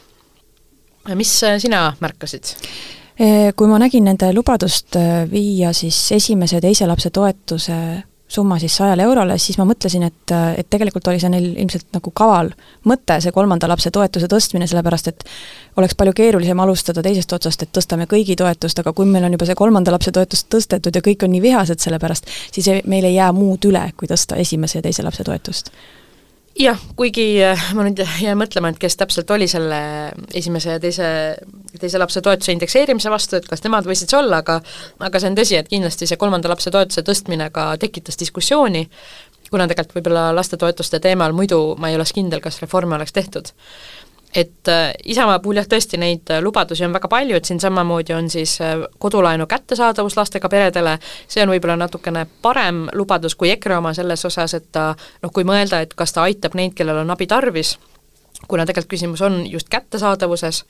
mis sina märkasid? Kui ma nägin nende lubadust viia siis esimese ja teise lapse toetuse summa siis sajale eurole, siis ma mõtlesin, et, et tegelikult oli see neil ilmselt nagu kaval mõte, see kolmanda lapse toetuse tõstmine, sellepärast et oleks palju keerulisem alustada teisest otsast, et tõstame kõigi toetust, aga kui meil on juba see kolmanda lapse toetus tõstetud ja kõik on nii vihased selle pärast, siis ei, meil ei jää muud üle, kui tõsta esimese ja teise lapse toetust jah, kuigi äh, ma nüüd jään mõtlema, et kes täpselt oli selle esimese ja teise, teise lapse toetuse indekseerimise vastu, et kas nemad võisid see olla, aga aga see on tõsi, et kindlasti see kolmanda lapse toetuse tõstmine ka tekitas diskussiooni, kuna tegelikult võib-olla lastetoetuste teemal muidu ma ei oleks kindel, kas reforme oleks tehtud et äh, Isamaa puhul jah, tõesti neid äh, lubadusi on väga palju, et siin samamoodi on siis äh, kodulaenu kättesaadavus lastega peredele, see on võib-olla natukene parem lubadus kui EKRE oma selles osas, et ta noh, kui mõelda, et kas ta aitab neid, kellel on abi tarvis, kuna tegelikult küsimus on just kättesaadavuses,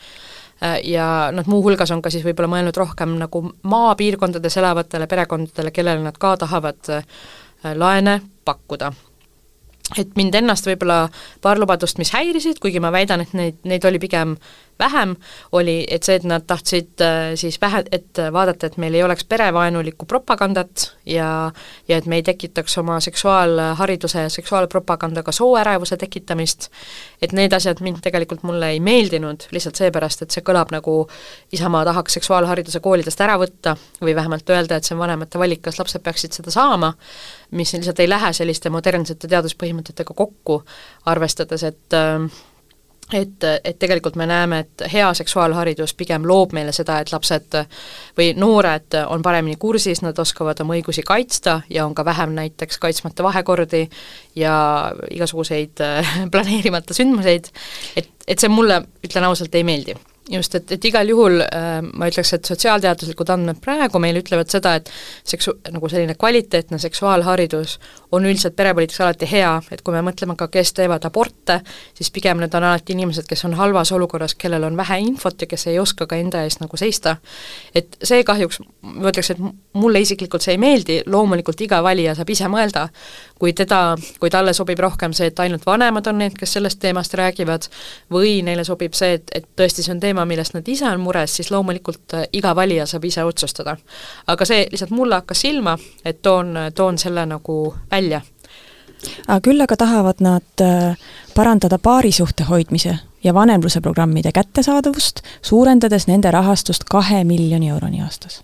ja noh, muuhulgas on ka siis võib-olla mõelnud rohkem nagu maapiirkondades elavatele perekondadele, kellele nad ka tahavad laene pakkuda et mind ennast võib-olla paar lubadust, mis häirisid, kuigi ma väidan, et neid, neid oli pigem vähem, oli, et see, et nad tahtsid äh, siis vähe, et vaadata, et meil ei oleks perevaenulikku propagandat ja ja et me ei tekitaks oma seksuaalhariduse ja seksuaalpropagandaga sooärevuse tekitamist, et need asjad mind tegelikult mulle ei meeldinud, lihtsalt seepärast, et see kõlab nagu Isamaa tahaks seksuaalhariduse koolidest ära võtta või vähemalt öelda, et see on vanemate valik, kas lapsed peaksid seda saama, mis lihtsalt ei lähe selliste modernsete teaduspõhimõtetega kokku, arvestades, et äh, et, et tegelikult me näeme, et hea seksuaalharidus pigem loob meile seda, et lapsed või noored on paremini kursis, nad oskavad oma õigusi kaitsta ja on ka vähem näiteks kaitsmata vahekordi ja igasuguseid planeerimata sündmuseid, et, et see mulle, ütlen ausalt, ei meeldi. Just, et, et igal juhul äh, ma ütleks, et sotsiaalteaduslikud andmed praegu meil ütlevad seda, et seksu-, nagu selline kvaliteetne seksuaalharidus on üldiselt perepoliitikas alati hea, et kui me mõtleme ka, kes teevad aborte, siis pigem need on alati inimesed, kes on halvas olukorras, kellel on vähe infot ja kes ei oska ka enda eest nagu seista. et see kahjuks, ma ütleks, et mulle isiklikult see ei meeldi, loomulikult iga valija saab ise mõelda, kui teda, kui talle sobib rohkem see, et ainult vanemad on need, kes sellest teemast räägivad, või neile sobib see, et, et tõesti see on teema, millest nad ise on mures, siis loomulikult äh, iga valija saab ise otsustada. aga see lihtsalt mulle hakkas silma, et toon, toon selle nagu välja. Aga küll aga tahavad nad äh, parandada paarisuhte hoidmise ja vanemluse programmide kättesaadavust, suurendades nende rahastust kahe miljoni euroni aastas.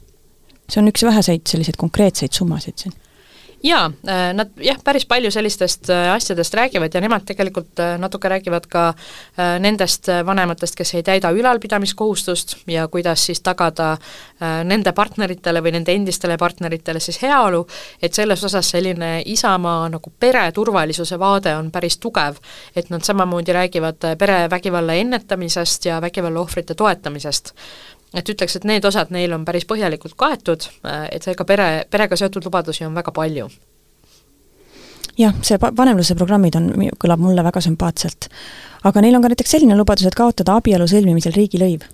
see on üks väheseid selliseid konkreetseid summasid siin jaa, äh, nad jah, päris palju sellistest äh, asjadest räägivad ja nemad tegelikult äh, natuke räägivad ka nendest vanematest, kes ei täida ülalpidamiskohustust ja kuidas siis tagada nende partneritele või nende endistele partneritele siis heaolu, et selles osas selline Isamaa nagu pere turvalisuse vaade on päris tugev, et nad samamoodi räägivad perevägivalla ennetamisest ja vägivalla ohvrite toetamisest et ütleks, et need osad neil on päris põhjalikult kaetud, et seega pere, perega seotud lubadusi on väga palju. jah, see vanemluse programmid on, kõlab mulle väga sümpaatselt. aga neil on ka näiteks selline lubadus, et kaotada abielu sõlmimisel riigilõiv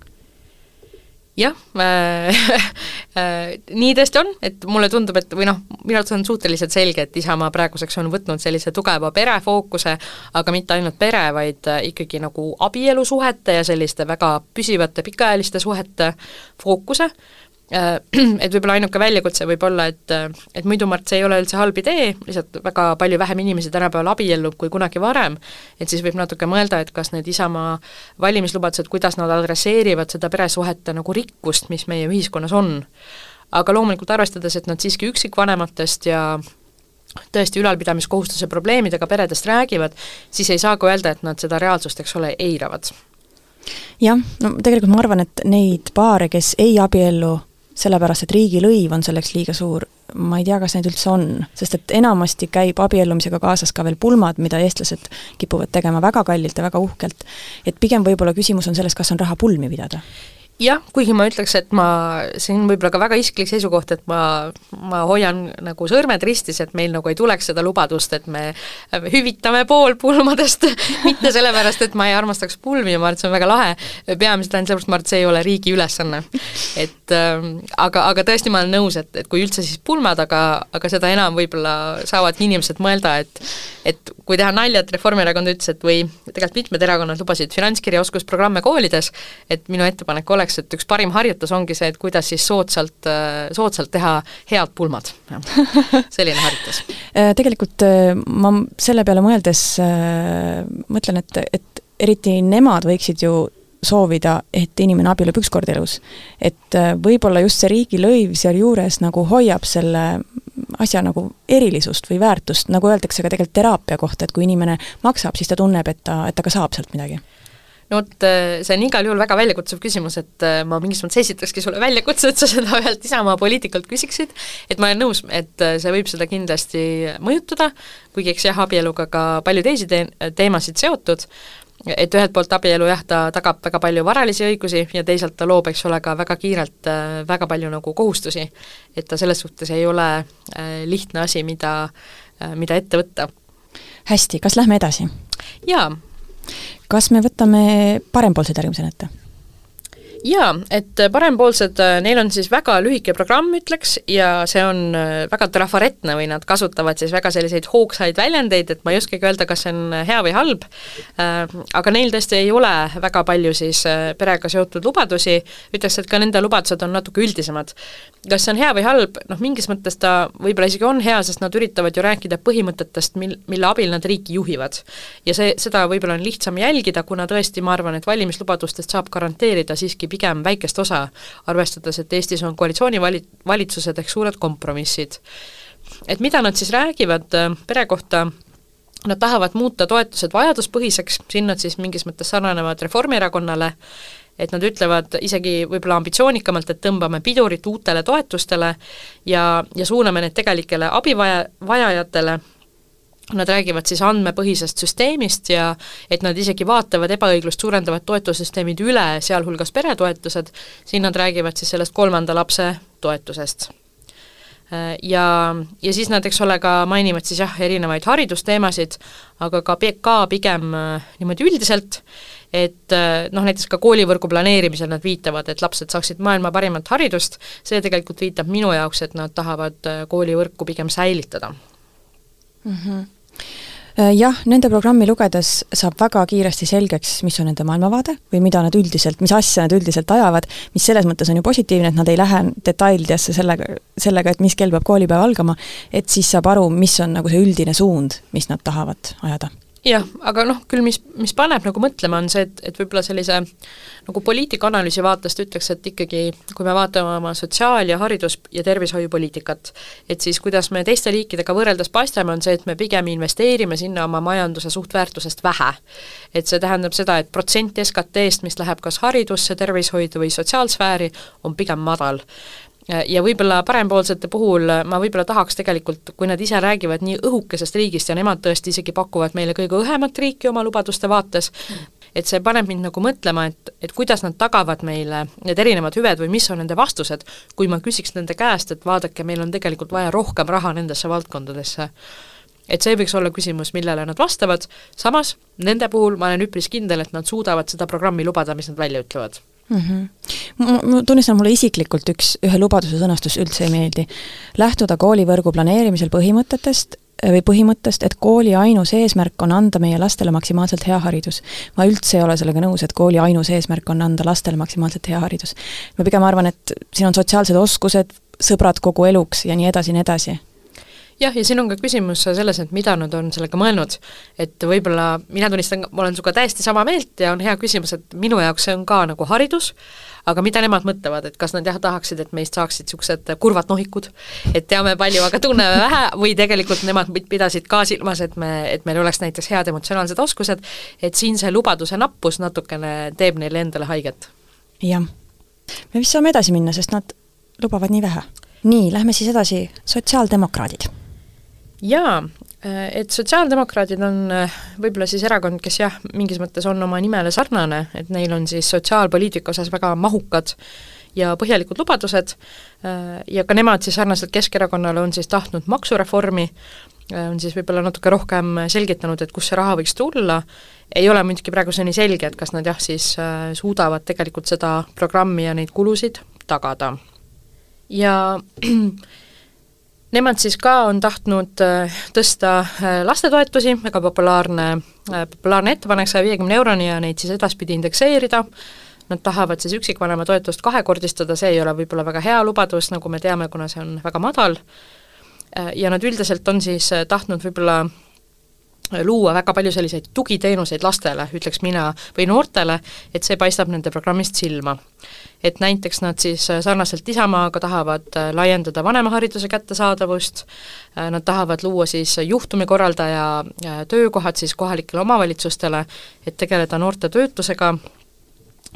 jah äh, äh, nii tõesti on, et mulle tundub, et või noh, minu arvates on suhteliselt selge, et Isamaa praeguseks on võtnud sellise tugeva perefookuse, aga mitte ainult pere, vaid äh, ikkagi nagu abielusuhete ja selliste väga püsivate pikaajaliste suhete fookuse, et võib-olla ainuke väljakutse võib olla, et, et muidu Mart, see ei ole üldse halb idee, lihtsalt väga palju vähem inimesi tänapäeval abiellub kui kunagi varem, et siis võib natuke mõelda, et kas need Isamaa valimislubadused, kuidas nad adresseerivad seda peresuhete nagu rikkust, mis meie ühiskonnas on. aga loomulikult arvestades, et nad siiski üksikvanematest ja tõesti ülalpidamiskohustuse probleemidega peredest räägivad, siis ei saa ka öelda, et nad seda reaalsust, eks ole, eiravad jah, no tegelikult ma arvan, et neid paare, kes ei abiellu sellepärast, et riigilõiv on selleks liiga suur, ma ei tea, kas neid üldse on, sest et enamasti käib abiellumisega kaasas ka veel pulmad, mida eestlased kipuvad tegema väga kallilt ja väga uhkelt. et pigem võib-olla küsimus on selles, kas on raha pulmi pidada jah, kuigi ma ütleks, et ma, see on võib-olla ka väga isiklik seisukoht, et ma, ma hoian nagu sõrmed ristis, et meil nagu ei tuleks seda lubadust, et me hüvitame pool pulmadest mitte sellepärast, et ma ei armastaks pulmi ja ma arvan, et see on väga lahe, peamiselt ainult sellepärast, ma arvan, et see ei ole riigi ülesanne. et äh, aga, aga tõesti, ma olen nõus, et, et kui üldse, siis pulmad, aga, aga seda enam võib-olla saavadki inimesed mõelda, et et kui teha nalja, et Reformierakond ütles, et või tegelikult mitmed erakonnad lubasid finantskirjaoskusprogramme koolides, et minu ettepanek oleks oleks, et üks parim harjutus ongi see, et kuidas siis soodsalt, soodsalt teha head pulmad. selline harjutus. Äh, tegelikult äh, ma selle peale mõeldes äh, mõtlen, et, et eriti nemad võiksid ju soovida, et inimene abiellub üks kord elus. et võib-olla just see riigilõiv sealjuures nagu hoiab selle asja nagu erilisust või väärtust, nagu öeldakse ka tegelikult teraapia kohta, et kui inimene maksab, siis ta tunneb, et ta, et ta ka saab sealt midagi no vot, äh, see on igal juhul väga väljakutsuv küsimus, et äh, ma mingis mõttes esitakski sulle väljakutse, et sa seda ühelt Isamaa poliitikult küsiksid, et ma olen nõus, et äh, see võib seda kindlasti mõjutada, kuigi eks jah, abieluga ka palju teisi te-, teemasid seotud, et ühelt poolt abielu jah, ta tagab väga palju varalisi õigusi ja teisalt ta loob, eks ole, ka väga kiirelt väga palju nagu kohustusi. et ta selles suhtes ei ole lihtne asi, mida, mida ette võtta. hästi, kas lähme edasi? jaa kas me võtame parempoolsed järgmisena ette? Jaa, et parempoolsed, neil on siis väga lühike programm, ütleks, ja see on äh, väga trafaretne või nad kasutavad siis väga selliseid hoogsaid väljendeid, et ma ei oskagi öelda, kas see on hea või halb, äh, aga neil tõesti ei ole väga palju siis äh, perega seotud lubadusi, ütleks, et ka nende lubadused on natuke üldisemad. kas see on hea või halb, noh mingis mõttes ta võib-olla isegi on hea, sest nad üritavad ju rääkida põhimõtetest, mil, mille abil nad riiki juhivad. ja see, seda võib-olla on lihtsam jälgida, kuna tõesti ma arvan, et valimislubadustest saab garanteerida siiski pigem väikest osa, arvestades, et Eestis on koalitsioonivali-, valitsused ehk suured kompromissid. et mida nad siis räägivad äh, pere kohta, nad tahavad muuta toetused vajaduspõhiseks, siin nad siis mingis mõttes sarnanevad Reformierakonnale, et nad ütlevad isegi võib-olla ambitsioonikamalt, et tõmbame pidurit uutele toetustele ja, ja suuname need tegelikele abivaja, vajajatele Nad räägivad siis andmepõhisest süsteemist ja et nad isegi vaatavad ebaõiglust suurendavad toetussüsteemid üle, sealhulgas peretoetused, siin nad räägivad siis sellest kolmanda lapse toetusest. Ja, ja siis nad, eks ole, ka mainivad siis jah, erinevaid haridusteemasid, aga ka, ka pigem äh, niimoodi üldiselt, et äh, noh, näiteks ka koolivõrgu planeerimisel nad viitavad, et lapsed saaksid maailma parimat haridust, see tegelikult viitab minu jaoks, et nad tahavad äh, koolivõrku pigem säilitada mm. -hmm jah, nende programmi lugedes saab väga kiiresti selgeks, mis on nende maailmavaade või mida nad üldiselt, mis asja nad üldiselt ajavad, mis selles mõttes on ju positiivne, et nad ei lähe detailidesse sellega, sellega, et mis kell peab koolipäev algama, et siis saab aru, mis on nagu see üldine suund, mis nad tahavad ajada jah, aga noh, küll mis, mis paneb nagu mõtlema, on see, et, et võib-olla sellise nagu poliitikaanalüüsi vaatest ütleks, et ikkagi kui me vaatame oma sotsiaal- ja haridus- ja tervishoiupoliitikat, et siis kuidas me teiste riikidega võrreldes paistame, on see, et me pigem investeerime sinna oma majanduse suhtväärtusest vähe. et see tähendab seda, et protsent SKT-st, mis läheb kas haridusse, tervishoidu või sotsiaalsfääri, on pigem madal ja võib-olla parempoolsete puhul ma võib-olla tahaks tegelikult, kui nad ise räägivad nii õhukesest riigist ja nemad tõesti isegi pakuvad meile kõige õhemat riiki oma lubaduste vaates mm., et see paneb mind nagu mõtlema, et, et kuidas nad tagavad meile need erinevad hüved või mis on nende vastused, kui ma küsiks nende käest, et vaadake, meil on tegelikult vaja rohkem raha nendesse valdkondadesse et see võiks olla küsimus, millele nad vastavad, samas nende puhul ma olen üpris kindel, et nad suudavad seda programmi lubada, mis nad välja ütlevad mm. -hmm. ma, tunnistan, mulle isiklikult üks, ühe lubaduse sõnastus üldse ei meeldi. lähtuda koolivõrgu planeerimisel põhimõtetest, või põhimõttest, et kooli ainus eesmärk on anda meie lastele maksimaalselt hea haridus. ma üldse ei ole sellega nõus, et kooli ainus eesmärk on anda lastele maksimaalselt hea haridus. ma pigem arvan, et siin on sotsiaalsed oskused, sõbrad kogu eluks ja nii edasi ja nii edasi jah, ja siin on ka küsimus selles, et mida nad on sellega mõelnud. et võib-olla mina tunnistan, ma olen sinuga täiesti sama meelt ja on hea küsimus, et minu jaoks see on ka nagu haridus, aga mida nemad mõtlevad, et kas nad jah, tahaksid, et meist saaksid niisugused kurvad nohikud, et teame palju, aga tunneme vähe, või tegelikult nemad pidasid ka silmas, et me, et meil oleks näiteks head emotsionaalsed oskused, et siin see lubaduse nappus natukene teeb neile endale haiget. jah. me vist saame edasi minna, sest nad lubavad nii vähe. nii, lähme siis edasi, sotsiaaldemokraadid jaa, äh, et sotsiaaldemokraadid on äh, võib-olla siis erakond, kes jah, mingis mõttes on oma nimele sarnane, et neil on siis sotsiaalpoliitika osas väga mahukad ja põhjalikud lubadused äh, ja ka nemad siis sarnaselt Keskerakonnale on siis tahtnud maksureformi, on siis võib-olla natuke rohkem selgitanud, et kust see raha võiks tulla, ei ole muidugi praeguseni selge, et kas nad jah, siis suudavad tegelikult seda programmi ja neid kulusid tagada. ja Nemad siis ka on tahtnud äh, tõsta äh, lastetoetusi, väga populaarne, äh, populaarne ettepanek saja viiekümne euroni ja neid siis edaspidi indekseerida, nad tahavad siis üksikvanema toetust kahekordistada, see ei ole võib-olla väga hea lubadus, nagu me teame, kuna see on väga madal, ja nad üldiselt on siis tahtnud võib-olla luua väga palju selliseid tugiteenuseid lastele, ütleks mina, või noortele, et see paistab nende programmist silma. et näiteks nad siis sarnaselt Isamaaga tahavad äh, laiendada vanemahariduse kättesaadavust, äh, nad tahavad luua siis juhtumikorraldaja äh, töökohad siis kohalikele omavalitsustele, et tegeleda noorte töötusega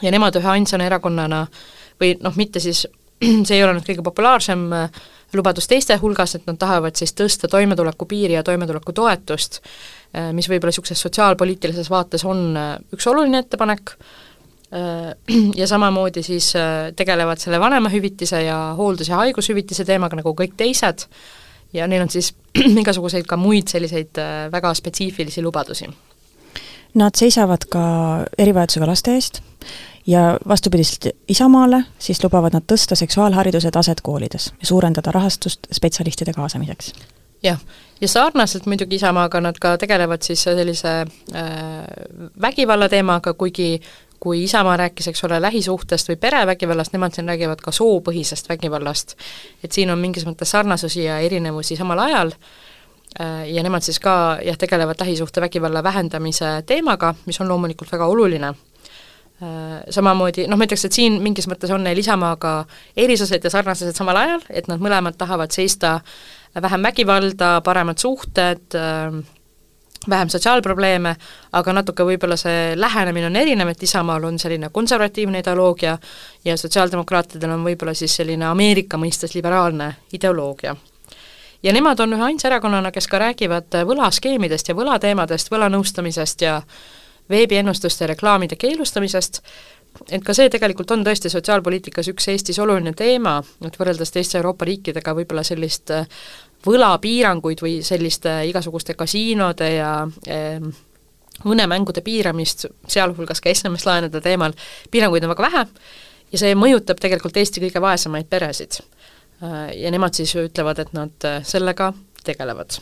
ja nemad ühe ainsana erakonnana või noh, mitte siis see ei ole nüüd kõige populaarsem lubadus teiste hulgas, et nad tahavad siis tõsta toimetulekupiiri ja toimetulekutoetust Äh, mis võib-olla niisuguses sotsiaalpoliitilises vaates on äh, üks oluline ettepanek, äh, ja samamoodi siis tegelevad selle vanemahüvitise ja hooldus- ja haigushüvitise teemaga nagu kõik teised, ja neil on siis igasuguseid ka muid selliseid väga spetsiifilisi lubadusi. Nad seisavad ka erivajadusega laste eest ja vastupidiselt Isamaale, siis lubavad nad tõsta seksuaalhariduse taset koolides ja suurendada rahastust spetsialistide kaasamiseks jah, ja sarnaselt muidugi Isamaaga nad ka tegelevad siis sellise äh, vägivalla teemaga, kuigi kui Isamaa rääkis, eks ole, lähisuhtest või perevägivallast, nemad siin räägivad ka soopõhisest vägivallast. et siin on mingis mõttes sarnasusi ja erinevusi samal ajal äh, ja nemad siis ka jah, tegelevad lähisuhtevägivalla vähendamise teemaga, mis on loomulikult väga oluline äh, samamoodi, noh ma ütleks, et siin mingis mõttes on neil Isamaaga erisused ja sarnasused samal ajal, et nad mõlemad tahavad seista vähem vägivalda, paremad suhted, ähm, vähem sotsiaalprobleeme, aga natuke võib-olla see lähenemine on erinev, et Isamaal on selline konservatiivne ideoloogia ja sotsiaaldemokraatidel on võib-olla siis selline Ameerika mõistes liberaalne ideoloogia. ja nemad on ühe ainsa erakonnana, kes ka räägivad võlaskeemidest ja võlateemadest, võlanõustamisest ja veebiennustuste reklaamide keelustamisest, et ka see tegelikult on tõesti sotsiaalpoliitikas üks Eestis oluline teema, et võrreldes teiste Euroopa riikidega võib-olla sellist äh, võlapiiranguid või selliste igasuguste kasiinode ja eh, õnnemängude piiramist, sealhulgas ka SMS-laenude teemal, piiranguid on väga vähe ja see mõjutab tegelikult Eesti kõige vaesemaid peresid. Äh, ja nemad siis ütlevad, et nad äh, sellega tegelevad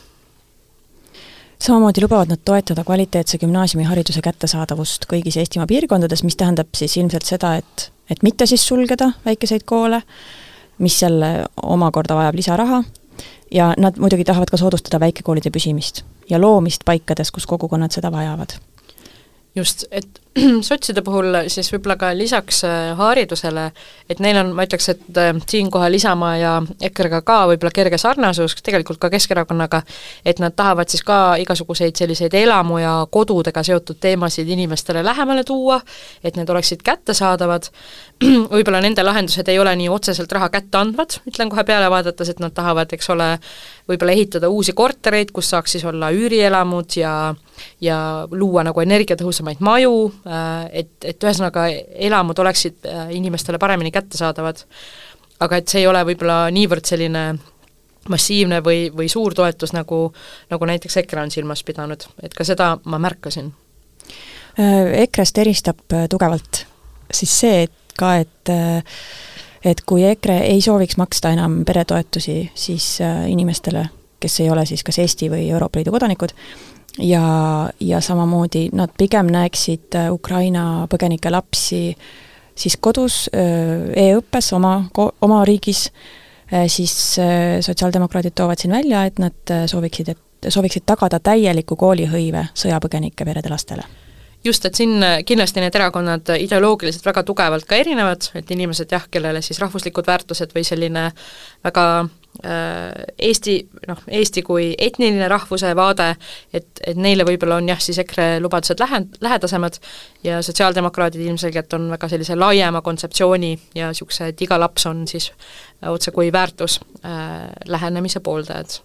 samamoodi lubavad nad toetada kvaliteetse gümnaasiumihariduse kättesaadavust kõigis Eestimaa piirkondades, mis tähendab siis ilmselt seda, et, et mitte siis sulgeda väikeseid koole, mis jälle omakorda vajab lisaraha, ja nad muidugi tahavad ka soodustada väikekoolide püsimist ja loomist paikades, kus kogukonnad seda vajavad. Just, et sotside puhul siis võib-olla ka lisaks äh, haridusele, et neil on, ma ütleks, et äh, siinkohal Isamaa ja EKRE-ga ka võib-olla kerge sarnasus, tegelikult ka Keskerakonnaga, et nad tahavad siis ka igasuguseid selliseid elamu- ja kodudega seotud teemasid inimestele lähemale tuua, et need oleksid kättesaadavad, võib-olla nende lahendused ei ole nii otseselt raha kätte andvad, ütlen kohe peale vaadates, et nad tahavad, eks ole, võib-olla ehitada uusi kortereid, kus saaks siis olla üürielamud ja ja luua nagu energiatõhusamaid maju, Äh, et, et ühesõnaga elamud oleksid äh, inimestele paremini kättesaadavad, aga et see ei ole võib-olla niivõrd selline massiivne või, või suur toetus, nagu, nagu näiteks EKRE on silmas pidanud, et ka seda ma märkasin. Äh, EKRE-st eristab tugevalt siis see, et ka, et et kui EKRE ei sooviks maksta enam peretoetusi, siis inimestele kes ei ole siis kas Eesti või Euroopa Liidu kodanikud, ja, ja samamoodi nad pigem näeksid Ukraina põgenike lapsi siis kodus e-õppes oma, oma riigis, siis sotsiaaldemokraadid toovad siin välja, et nad sooviksid, et sooviksid tagada täieliku koolihõive sõjapõgenike perede lastele. Just, et siin kindlasti need erakonnad ideoloogiliselt väga tugevalt ka erinevad, et inimesed jah, kellele siis rahvuslikud väärtused või selline väga äh, Eesti, noh, Eesti kui etniline rahvuse vaade, et, et neile võib-olla on jah, siis EKRE lubadused lähe-, lähedasemad ja sotsiaaldemokraadid ilmselgelt on väga sellise laiema kontseptsiooni ja niisuguse, et iga laps on siis otsekui väärtus äh, lähenemise pooldajad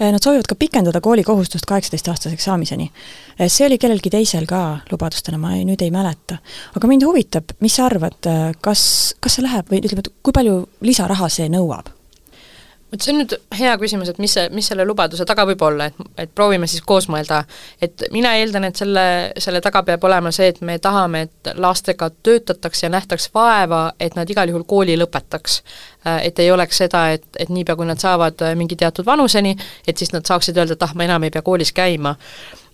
Äh, nad soovivad ka pikendada koolikohustust kaheksateistaastaseks saamiseni. Äh, see oli kellelgi teisel ka lubadustena, ma ei, nüüd ei mäleta. aga mind huvitab, mis sa arvad, äh, kas, kas see läheb või ütleme, et kui palju lisaraha see nõuab? Vot see on nüüd hea küsimus, et mis see, mis selle lubaduse taga võib olla, et, et proovime siis koos mõelda. et mina eeldan, et selle, selle taga peab olema see, et me tahame, et lastega töötataks ja nähtaks vaeva, et nad igal juhul kooli lõpetaks. Äh, et ei oleks seda, et, et niipea, kui nad saavad mingi teatud vanuseni, et siis nad saaksid öelda, et ah, ma enam ei pea koolis käima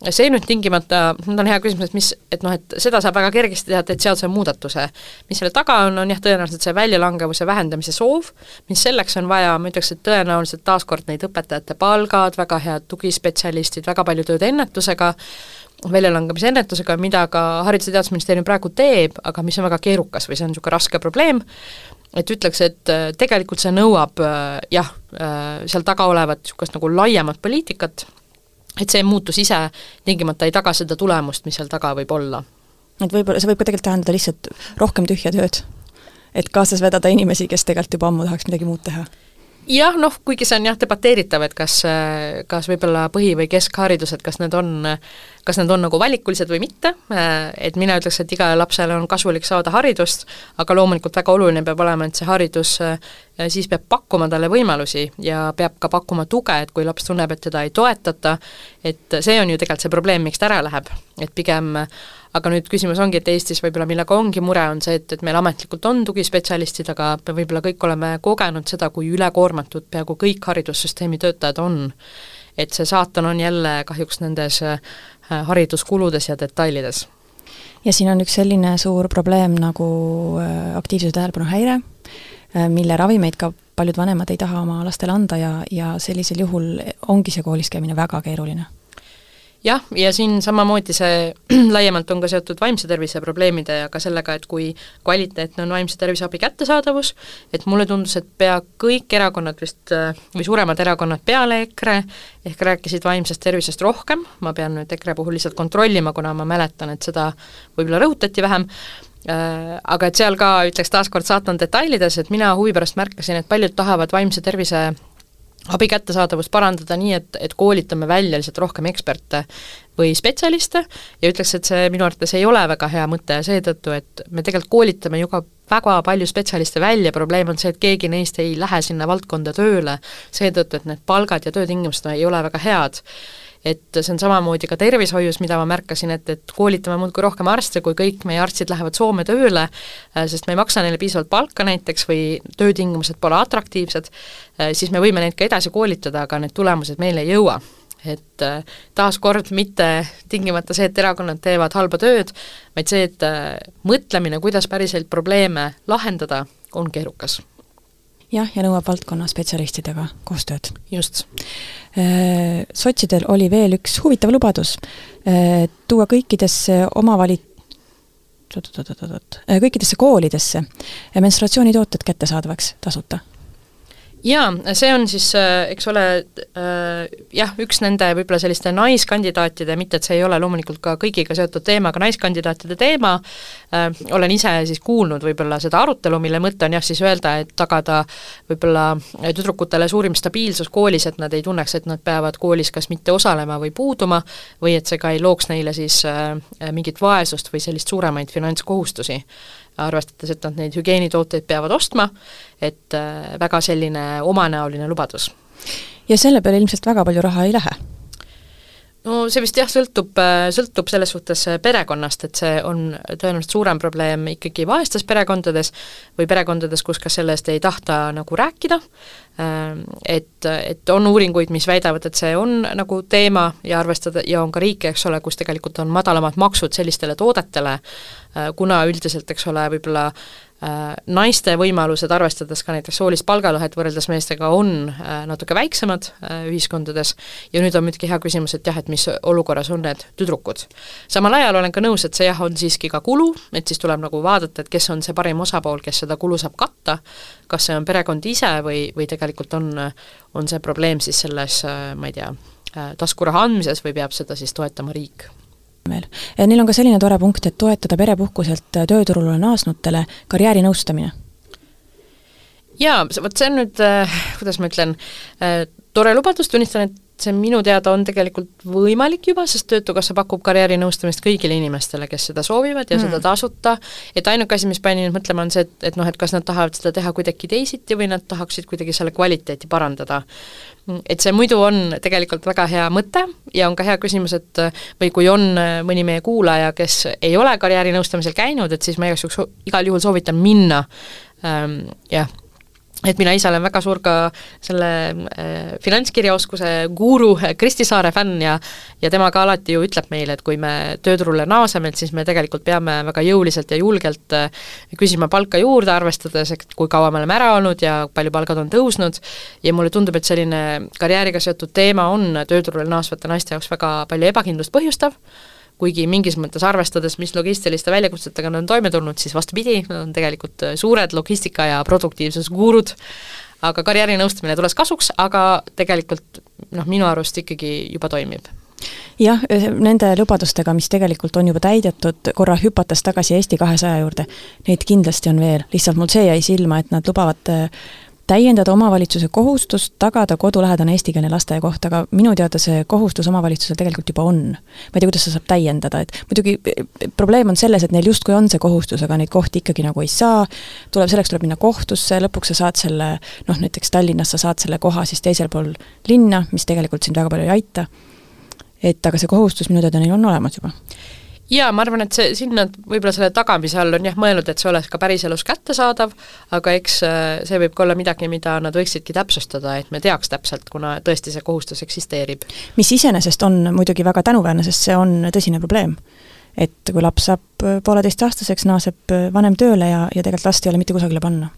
see nüüd tingimata, nüüd on hea küsimus, et mis, et noh, et seda saab väga kergesti teha, et seadusemuudatuse. mis selle taga on, on jah, tõenäoliselt see väljalangevuse vähendamise soov, mis selleks on vaja, ma ütleks, et tõenäoliselt taaskord neid õpetajate palgad, väga head tugispetsialistid, väga palju tööd ennetusega, väljalangemise ennetusega, mida ka Haridus- ja Teadusministeerium praegu teeb, aga mis on väga keerukas või see on niisugune raske probleem, et ütleks, et äh, tegelikult see nõuab äh, jah, äh, seal taga olevat niisugust nagu laiemat poliitikat, et see muutus ise tingimata ei taga seda tulemust, mis seal taga võib olla. et võib-olla see võib ka tegelikult tähendada lihtsalt rohkem tühja tööd? et kaasas vedada inimesi, kes tegelikult juba ammu tahaks midagi muud teha? Jah, noh, kuigi see on jah, debateeritav, et kas, kas võib-olla põhi- või keskharidused, kas need on, kas need on nagu valikulised või mitte, et mina ütleks, et igale lapsele on kasulik saada haridust, aga loomulikult väga oluline peab olema, et see haridus siis peab pakkuma talle võimalusi ja peab ka pakkuma tuge, et kui laps tunneb, et teda ei toetata, et see on ju tegelikult see probleem, miks ta ära läheb, et pigem aga nüüd küsimus ongi, et Eestis võib-olla millega ongi mure, on see, et, et meil ametlikult on tugispetsialistid, aga me võib-olla kõik oleme kogenud seda, kui ülekoormatud peaaegu kõik haridussüsteemi töötajad on. et see saatan on jälle kahjuks nendes äh, hariduskuludes ja detailides ja siin on üks selline suur probleem nagu äh, aktiivsuse tähelepanu häire, äh, mille ravimeid ka paljud vanemad ei taha oma lastele anda ja, ja sellisel juhul ongi see koolis käimine väga keeruline jah, ja siin samamoodi see laiemalt on ka seotud vaimse tervise probleemide ja ka sellega, et kui kvaliteetne on vaimse tervise abi kättesaadavus, et mulle tundus, et pea kõik erakonnad vist või suuremad erakonnad peale EKRE ehk rääkisid vaimsest tervisest rohkem, ma pean nüüd EKRE puhul lihtsalt kontrollima, kuna ma mäletan, et seda võib-olla rõhutati vähem, äh, aga et seal ka ütleks taaskord saatan detailides, et mina huvi pärast märkasin, et paljud tahavad vaimse tervise abi kättesaadavust parandada nii, et, et koolitame välja lihtsalt rohkem eksperte või spetsialiste ja ütleks, et see minu arvates ei ole väga hea mõte seetõttu, et me tegelikult koolitame ju ka väga palju spetsialiste välja, probleem on see, et keegi neist ei lähe sinna valdkonda tööle, seetõttu, et need palgad ja töötingimused ei ole väga head et see on samamoodi ka tervishoius, mida ma märkasin, et, et koolitame muudkui rohkem arste, kui kõik meie arstid lähevad Soome tööle, äh, sest me ei maksa neile piisavalt palka näiteks või töötingimused pole atraktiivsed, äh, siis me võime neid ka edasi koolitada, aga need tulemused meile ei jõua. Et äh, taaskord mitte tingimata see, et erakonnad teevad halba tööd, vaid see, et mõtlemine, kuidas päriselt probleeme lahendada, on keerukas jah, ja nõuab valdkonna spetsialistidega koostööd. just. Äh, sotsidel oli veel üks huvitav lubadus, äh, tuua kõikidesse omavali-, äh, kõikidesse koolidesse menstruatsioonitooted kättesaadavaks tasuta jaa, see on siis, äh, eks ole äh,, jah, üks nende võib-olla selliste naiskandidaatide, mitte et see ei ole loomulikult ka kõigiga seotud teema, aga naiskandidaatide teema äh,, olen ise siis kuulnud võib-olla seda arutelu, mille mõte on jah, siis öelda, et tagada võib-olla tüdrukutele suurim stabiilsus koolis, et nad ei tunneks, et nad peavad koolis kas mitte osalema või puuduma, või et see ka ei looks neile siis mingit vaesust või sellist suuremaid finantskohustusi arvestades, et nad neid hügieenitooteid peavad ostma, et äh, väga selline omanäoline lubadus. ja selle peale ilmselt väga palju raha ei lähe? no see vist jah, sõltub, sõltub selles suhtes perekonnast, et see on tõenäoliselt suurem probleem ikkagi vaestes perekondades või perekondades, kus ka sellest ei tahta nagu rääkida, et, et on uuringuid, mis väidavad, et see on nagu teema ja arvestada, ja on ka riike, eks ole, kus tegelikult on madalamad maksud sellistele toodetele, kuna üldiselt, eks ole, võib-olla äh, Äh, naiste võimalused, arvestades ka näiteks soolist palgalõhet võrreldes meestega, on äh, natuke väiksemad äh, ühiskondades. Ja nüüd on muidugi hea küsimus, et jah, et mis olukorras on need tüdrukud. samal ajal olen ka nõus, et see jah, on siiski ka kulu, et siis tuleb nagu vaadata, et kes on see parim osapool, kes seda kulu saab katta, kas see on perekond ise või, või tegelikult on, on see probleem siis selles, ma ei tea, taskuraha andmises või peab seda siis toetama riik veel. Neil on ka selline tore punkt, et toetada perepuhkuselt tööturule naasnutele karjäärinõustamine. jaa, vot see on nüüd äh,, kuidas ma ütlen äh,, tore lubadus, tunnistan, et see minu teada on tegelikult võimalik juba, sest Töötukassa pakub karjäärinõustamist kõigile inimestele, kes seda soovivad ja mm. seda tasuta, et ainuke asi, mis pani nüüd mõtlema, on see, et, et noh, et kas nad tahavad seda teha kuidagi teisiti või nad tahaksid kuidagi selle kvaliteeti parandada. et see muidu on tegelikult väga hea mõte ja on ka hea küsimus, et või kui on mõni meie kuulaja, kes ei ole karjäärinõustamisel käinud, et siis ma igaks juhuks igal juhul soovitan minna ähm, jah et mina ise olen väga suur ka selle äh, finantskirjaoskuse guru äh, Kristi Saare fänn ja ja tema ka alati ju ütleb meile, et kui me tööturule naaseme, et siis me tegelikult peame väga jõuliselt ja julgelt äh, küsima palka juurde, arvestades, et kui kaua me oleme ära olnud ja palju palgad on tõusnud, ja mulle tundub, et selline karjääriga seotud teema on tööturule naasvate naiste jaoks väga palju ebakindlust põhjustav, kuigi mingis mõttes arvestades, mis logistiliste väljakutsetega nad on toime tulnud, siis vastupidi, nad on tegelikult äh, suured logistika- ja produktiivsusgurud, aga karjäärinõustamine tules kasuks, aga tegelikult noh, minu arust ikkagi juba toimib. Jah, nende lubadustega, mis tegelikult on juba täidetud, korra hüpates tagasi Eesti kahesaja juurde, neid kindlasti on veel, lihtsalt mul see jäi silma, et nad lubavad äh, täiendada omavalitsuse kohustust tagada kodulähedane eestikeelne lasteaiakoht, aga minu teada see kohustus omavalitsusel tegelikult juba on. ma ei tea, kuidas seda saab täiendada, et muidugi probleem on selles, et neil justkui on see kohustus, aga neid kohti ikkagi nagu ei saa, tuleb, selleks tuleb minna kohtusse, lõpuks sa saad selle noh, näiteks Tallinnas sa saad selle koha siis teisel pool linna, mis tegelikult sind väga palju ei aita, et aga see kohustus minu teada neil on olemas juba jaa, ma arvan, et see, sinna võib-olla selle tagamise all on jah mõelnud, et see oleks ka päriselus kättesaadav, aga eks äh, see võib ka olla midagi, mida nad võiksidki täpsustada, et me teaks täpselt, kuna tõesti see kohustus eksisteerib. mis iseenesest on muidugi väga tänuväärne, sest see on tõsine probleem. et kui laps saab pooleteistaastaseks, naaseb vanem tööle ja, ja tegelikult last ei ole mitte kusagile panna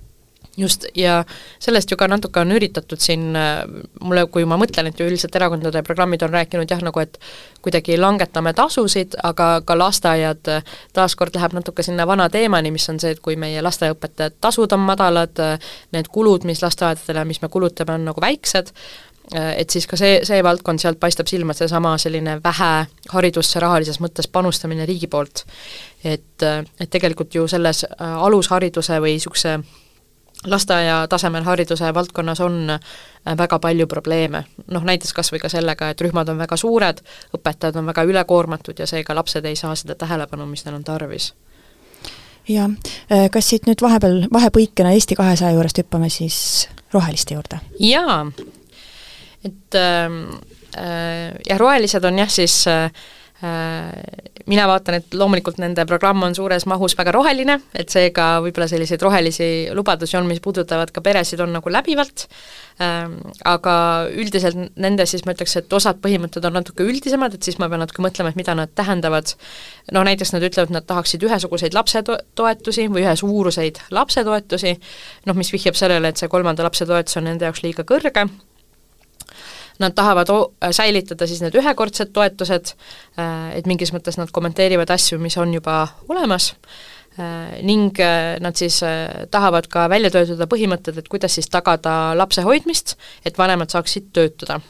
just, ja sellest ju ka natuke on üritatud siin, äh, mulle, kui ma mõtlen, et ju üldiselt erakondade programmid on rääkinud jah, nagu et kuidagi langetame tasusid, aga ka lasteaiad, äh, taaskord läheb natuke sinna vana teemani, mis on see, et kui meie lasteaiaõpetajate tasud on madalad, äh, need kulud, mis lasteaedadele, mis me kulutame, on nagu väiksed, et siis ka see, see valdkond sealt paistab silma, seesama selline vähe haridusse rahalises mõttes panustamine riigi poolt. et, et tegelikult ju selles alushariduse või niisuguse lasteaia tasemel hariduse valdkonnas on äh, väga palju probleeme. noh, näiteks kas või ka sellega, et rühmad on väga suured, õpetajad on väga ülekoormatud ja seega lapsed ei saa seda tähelepanu, mis neil on tarvis. ja äh, kas siit nüüd vahepeal, vahepõikena Eesti kahesaja juurest hüppame siis roheliste juurde? jaa, et ähm, äh, jah, rohelised on jah siis Äh, mina vaatan, et loomulikult nende programm on suures mahus väga roheline, et seega võib-olla selliseid rohelisi lubadusi on, mis puudutavad ka peresid, on nagu läbivalt, ähm, aga üldiselt nende siis ma ütleks, et osad põhimõtted on natuke üldisemad, et siis ma pean natuke mõtlema, et mida nad tähendavad, noh näiteks nad ütlevad, nad tahaksid ühesuguseid lapsetoetusi või ühesuuruseid lapsetoetusi, noh mis vihjab sellele, et see kolmanda lapse toetus on nende jaoks liiga kõrge nad tahavad säilitada siis need ühekordsed toetused, äh, et mingis mõttes nad kommenteerivad asju, mis on juba olemas, äh, ning äh, nad siis tahavad ka välja töötada põhimõtted, et kuidas siis tagada lapse hoidmist, et vanemad saaksid töötada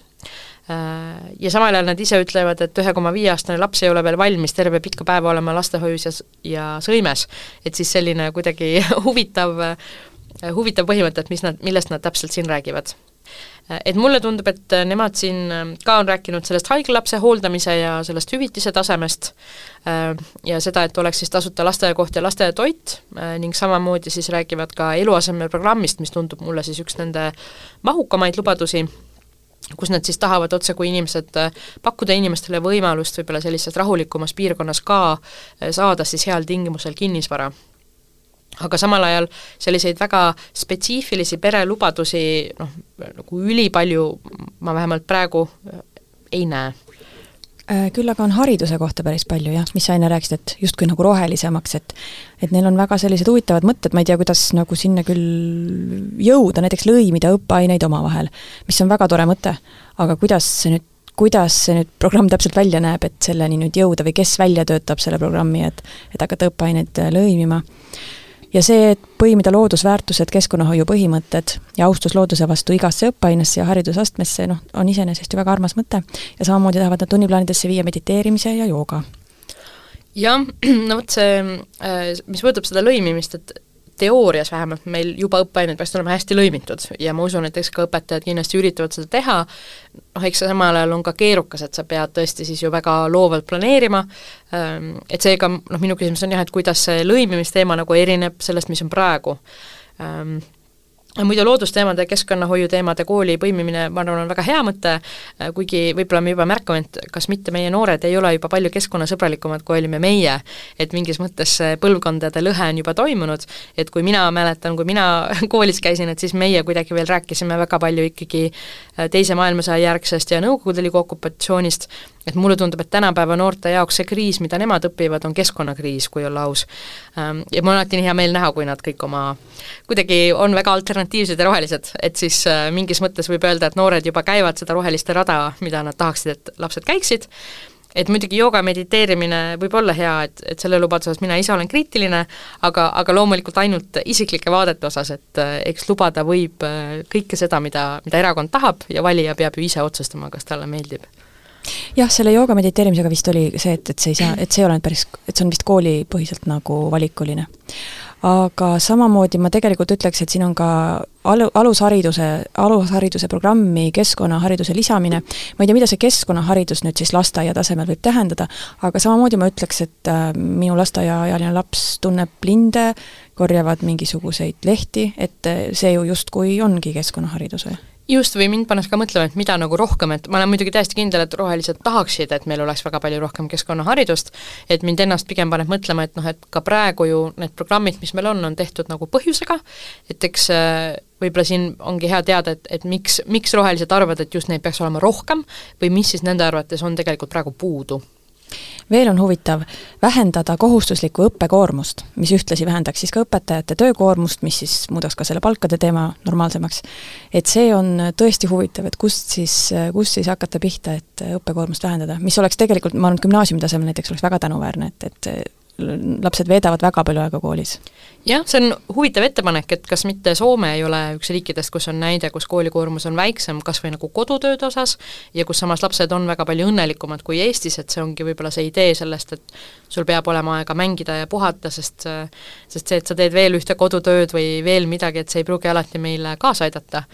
ja samal ajal nad ise ütlevad, et ühe koma viie aastane laps ei ole veel valmis terve pika päeva olema lastehoius ja, ja sõimes. et siis selline kuidagi huvitav, huvitav põhimõte, et mis nad, millest nad täpselt siin räägivad et mulle tundub, et nemad siin äh, ka on rääkinud sellest haiglapse hooldamise ja sellest hüvitise tasemest äh, ja seda, et oleks siis tasuta lasteaiakoht ja lasteaiatoit äh, ning samamoodi siis räägivad ka eluasemeprogrammist, mis tundub mulle siis üks nende mahukamaid lubadusi kus nad siis tahavad otse kui inimesed pakkuda inimestele võimalust võib-olla sellises rahulikumas piirkonnas ka saada siis heal tingimusel kinnisvara aga samal ajal selliseid väga spetsiifilisi perelubadusi noh, nagu ülipalju ma vähemalt praegu äh, ei näe. Äh, küll aga on hariduse kohta päris palju jah, mis sa enne rääkisid, et justkui nagu rohelisemaks, et et neil on väga sellised huvitavad mõtted, ma ei tea, kuidas nagu sinna küll jõuda, näiteks lõimida õppeaineid omavahel, mis on väga tore mõte, aga kuidas see nüüd kuidas see nüüd programm täpselt välja näeb, et selleni nüüd jõuda või kes välja töötab selle programmi, et et hakata õppeaineid lõimima ja see, et põimida loodusväärtused, keskkonnahoiu põhimõtted ja austus looduse vastu igasse õppeainesse ja haridusastmesse, noh, on iseenesest ju väga armas mõte. ja samamoodi tahavad nad tunniplaanidesse viia mediteerimise ja jooga. jah, no vot see, äh, mis puudutab seda lõimimist, et teoorias vähemalt meil juba õppeained peaksid olema hästi lõimitud ja ma usun, et eks ka õpetajad kindlasti üritavad seda teha, noh eks see samal ajal on ka keerukas, et sa pead tõesti siis ju väga loovalt planeerima, ähm, et seega noh, minu küsimus on jah, et kuidas see lõimimisteema nagu erineb sellest, mis on praegu. Ähm, muidu loodusteemade, keskkonnahoiu teemade kooli põimimine, ma arvan, on väga hea mõte, kuigi võib-olla me juba märkame, et kas mitte meie noored ei ole juba palju keskkonnasõbralikumad, kui olime meie. et mingis mõttes see põlvkondade lõhe on juba toimunud, et kui mina mäletan, kui mina koolis käisin, et siis meie kuidagi veel rääkisime väga palju ikkagi Teise maailmasõja järgsest ja Nõukogude Liidu okupatsioonist, et mulle tundub, et tänapäeva noorte jaoks see kriis, mida nemad õpivad, on keskkonnakriis, kui olla aus. Ähm, ja mul on alati nii hea meel näha, kui nad kõik oma, kuidagi on väga alternatiivsed ja rohelised, et siis äh, mingis mõttes võib öelda, et noored juba käivad seda roheliste rada, mida nad tahaksid, et lapsed käiksid, et muidugi jooga mediteerimine võib olla hea, et, et selle lubaduse osas mina ise olen kriitiline, aga, aga loomulikult ainult isiklike vaadete osas, et äh, eks lubada võib äh, kõike seda, mida, mida erakond tahab ja valija peab ju ise otsustama, kas talle meeldib jah, selle jooga mediteerimisega vist oli see, et, et see ei saa, et see ei ole päris, et see on vist koolipõhiselt nagu valikuline. aga samamoodi ma tegelikult ütleks, et siin on ka alu, alushariduse, alushariduse programmi keskkonnahariduse lisamine, ma ei tea, mida see keskkonnaharidus nüüd siis lasteaia tasemel võib tähendada, aga samamoodi ma ütleks, et äh, minu lasteaiaealine laps tunneb linde, korjavad mingisuguseid lehti, et äh, see ju justkui ongi keskkonnaharidus või? Just, või mind paneb ka mõtlema, et mida nagu rohkem, et ma olen muidugi täiesti kindel, et rohelised tahaksid, et meil oleks väga palju rohkem keskkonnaharidust, et mind ennast pigem paneb mõtlema, et noh, et ka praegu ju need programmid, mis meil on, on tehtud nagu põhjusega, et eks äh, võib-olla siin ongi hea teada, et, et miks, miks rohelised arvavad, et just neid peaks olema rohkem või mis siis nende arvates on tegelikult praegu puudu veel on huvitav vähendada kohustuslikku õppekoormust, mis ühtlasi vähendaks siis ka õpetajate töökoormust, mis siis muudaks ka selle palkade teema normaalsemaks. et see on tõesti huvitav, et kust siis, kust siis hakata pihta, et õppekoormust vähendada, mis oleks tegelikult, ma arvan, et gümnaasiumi tasemel näiteks oleks väga tänuväärne, et, et lapsed veedavad väga palju aega koolis. jah, see on huvitav ettepanek, et kas mitte Soome ei ole üks riikidest, kus on näide, kus koolikoormus on väiksem kas või nagu kodutööde osas ja kus samas lapsed on väga palju õnnelikumad kui Eestis, et see ongi võib-olla see idee sellest, et sul peab olema aega mängida ja puhata, sest sest see, et sa teed veel ühte kodutööd või veel midagi, et see ei pruugi alati meile kaasa aidata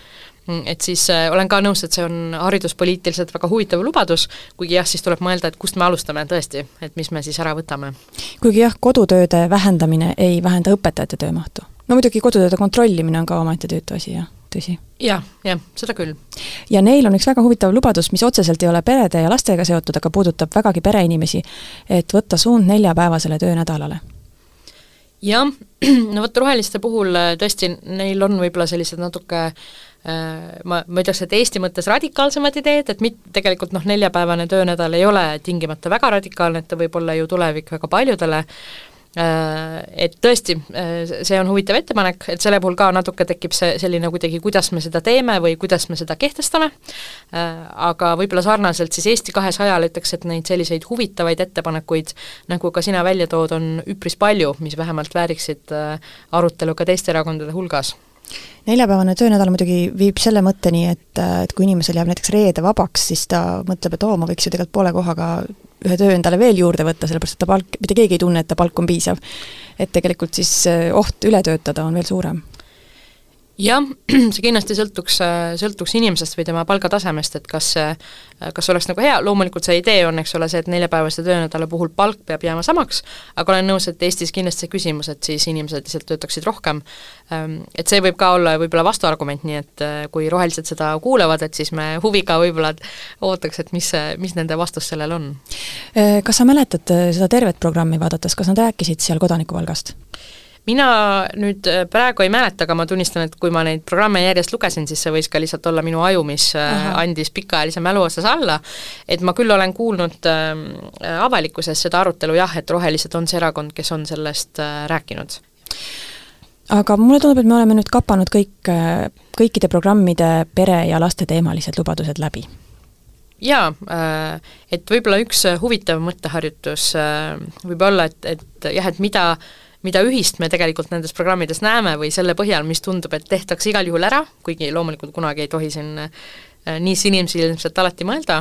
et siis äh, olen ka nõus, et see on hariduspoliitiliselt väga huvitav lubadus, kuigi jah, siis tuleb mõelda, et kust me alustame tõesti, et mis me siis ära võtame. kuigi jah, kodutööde vähendamine ei vähenda õpetajate töömahtu. no muidugi kodutööde kontrollimine on ka omaette tüütu asi, jah, tõsi ja,. jah, jah, seda küll. ja neil on üks väga huvitav lubadus, mis otseselt ei ole perede ja lastega seotud, aga puudutab vägagi pereinimesi, et võtta suund neljapäevasele töönädalale jah, no vot roheliste puhul äh, tõesti, neil on võib-olla sellised natuke Äh, ma, ma ütleks, et Eesti mõttes radikaalsemad ideed, et mit-, tegelikult noh, neljapäevane töönädal ei ole tingimata väga radikaalne, et ta võib olla ju tulevik väga paljudele, äh, et tõesti, äh, see on huvitav ettepanek, et selle puhul ka natuke tekib see selline kuidagi, kuidas me seda teeme või kuidas me seda kehtestame, aga võib-olla sarnaselt siis Eesti kahesajale ütleks, et neid selliseid huvitavaid ettepanekuid, nagu ka sina välja tood, on üpris palju, mis vähemalt vääriksid arutelu ka teiste erakondade hulgas neljapäevane töönädal muidugi viib selle mõtteni, et, et kui inimesel jääb näiteks reede vabaks, siis ta mõtleb, et oo, ma võiks ju tegelikult poole kohaga ühe töö endale veel juurde võtta, sellepärast et ta palk, mitte keegi ei tunne, et ta palk on piisav. et tegelikult siis eh, oht üle töötada on veel suurem jah, see kindlasti sõltuks, sõltuks inimesest või tema palgatasemest, et kas see, kas oleks nagu hea, loomulikult see idee on, eks ole, see, et neljapäevase töönädala puhul palk peab jääma samaks, aga olen nõus, et Eestis kindlasti see küsimus, et siis inimesed lihtsalt töötaksid rohkem, ähm, et see võib ka olla võib-olla vastuargument, nii et äh, kui rohelised seda kuulevad, et siis me huviga võib-olla ootaks, et mis, mis nende vastus sellele on. Äh, kas sa mäletad äh, seda tervet programmi vaadates, kas nad rääkisid seal kodanikupalgast? Mina nüüd äh, praegu ei mäleta, aga ma tunnistan, et kui ma neid programme järjest lugesin, siis see võis ka lihtsalt olla minu aju, mis äh, Aha. andis pikaajalise mälu otsas alla, et ma küll olen kuulnud äh, avalikkuses seda arutelu jah, et Rohelised on see erakond, kes on sellest äh, rääkinud. Aga mulle tundub, et me oleme nüüd kapanud kõik, äh, kõikide programmide pere- ja lasteteemalised lubadused läbi. Jaa, et võib-olla üks huvitav mõtteharjutus võib olla, et, et jah, et mida äh, mida ühist me tegelikult nendes programmides näeme või selle põhjal, mis tundub, et tehtakse igal juhul ära, kuigi loomulikult kunagi ei tohi siin äh, nii sinimsilmselt alati mõelda,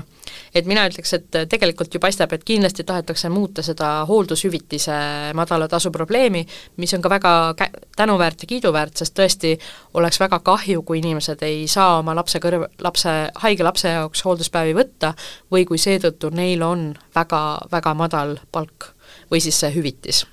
et mina ütleks, et tegelikult ju paistab, et kindlasti tahetakse muuta seda hooldushüvitise madala tasu probleemi, mis on ka väga kä-, tänuväärt ja kiiduväärt, sest tõesti oleks väga kahju, kui inimesed ei saa oma lapse kõrv-, lapse, haige lapse jaoks hoolduspäevi võtta või kui seetõttu neil on väga, väga madal palk või siis see hüvitis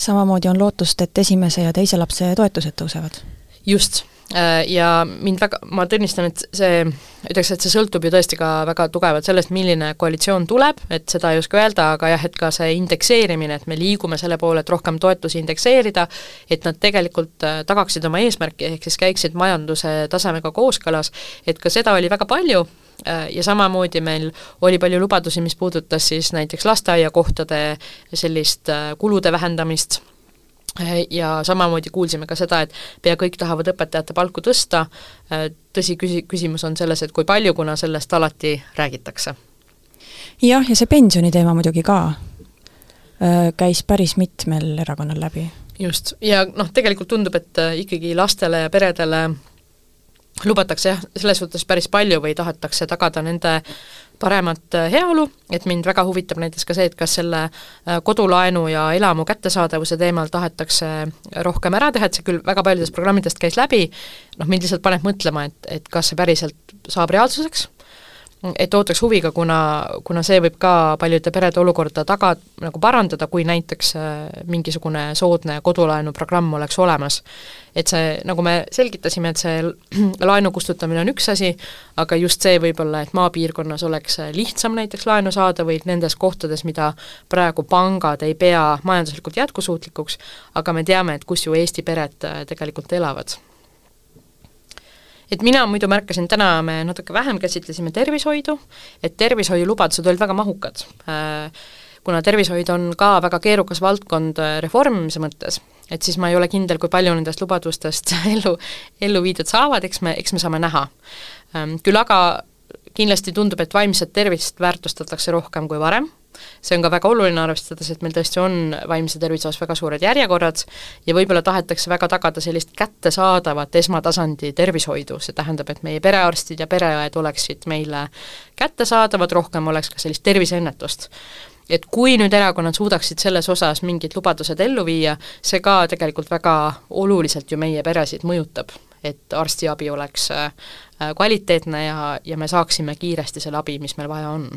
samamoodi on lootust, et esimese ja teise lapse toetused tõusevad. just, äh, ja mind väga, ma tunnistan, et see, ütleks, et see sõltub ju tõesti ka väga tugevalt sellest, milline koalitsioon tuleb, et seda ei oska öelda, aga jah, et ka see indekseerimine, et me liigume selle poole, et rohkem toetusi indekseerida, et nad tegelikult äh, tagaksid oma eesmärki, ehk siis käiksid majanduse tasemega kooskõlas, et ka seda oli väga palju, ja samamoodi meil oli palju lubadusi, mis puudutas siis näiteks lasteaiakohtade sellist äh, kulude vähendamist, äh, ja samamoodi kuulsime ka seda, et pea kõik tahavad õpetajate palku tõsta, tõsi, küsi-, küsimus on selles, et kui palju, kuna sellest alati räägitakse. jah, ja see pensioni teema muidugi ka käis päris mitmel erakonnal läbi. just, ja noh, tegelikult tundub, et ikkagi lastele ja peredele lubatakse jah, selles suhtes päris palju või tahetakse tagada nende paremat äh, heaolu, et mind väga huvitab näiteks ka see, et kas selle äh, kodulaenu ja elamu kättesaadavuse teemal tahetakse rohkem ära teha, et see küll väga paljudest programmidest käis läbi, noh mind lihtsalt paneb mõtlema, et, et kas see päriselt saab reaalsuseks et ootaks huviga, kuna, kuna see võib ka paljude perede olukorda taga, nagu parandada, kui näiteks äh, mingisugune soodne kodulaenuprogramm oleks olemas. et see, nagu me selgitasime, et see laenu kustutamine on üks asi, aga just see võib-olla, et maapiirkonnas oleks lihtsam näiteks laenu saada või nendes kohtades, mida praegu pangad ei pea majanduslikult jätkusuutlikuks, aga me teame, et kus ju Eesti pered äh, tegelikult elavad et mina muidu märkasin, täna me natuke vähem käsitlesime tervishoidu, et tervishoiulubadused olid väga mahukad. Äh, kuna tervishoid on ka väga keerukas valdkond äh, reformimise mõttes, et siis ma ei ole kindel, kui palju nendest lubadustest ellu, ellu viidud saavad, eks me, eks me saame näha. Ähm, küll aga kindlasti tundub, et vaimset tervist väärtustatakse rohkem kui varem. See on ka väga oluline, arvestades, et meil tõesti on vaimse tervise osas väga suured järjekorrad ja võib-olla tahetakse väga tagada sellist kättesaadavat esmatasandi tervishoidu, see tähendab, et meie perearstid ja pereõed oleksid meile kättesaadavad, rohkem oleks ka sellist terviseennetust. Et kui nüüd erakonnad suudaksid selles osas mingid lubadused ellu viia, see ka tegelikult väga oluliselt ju meie peresid mõjutab, et arstiabi oleks äh, kvaliteetne ja, ja me saaksime kiiresti selle abi, mis meil vaja on.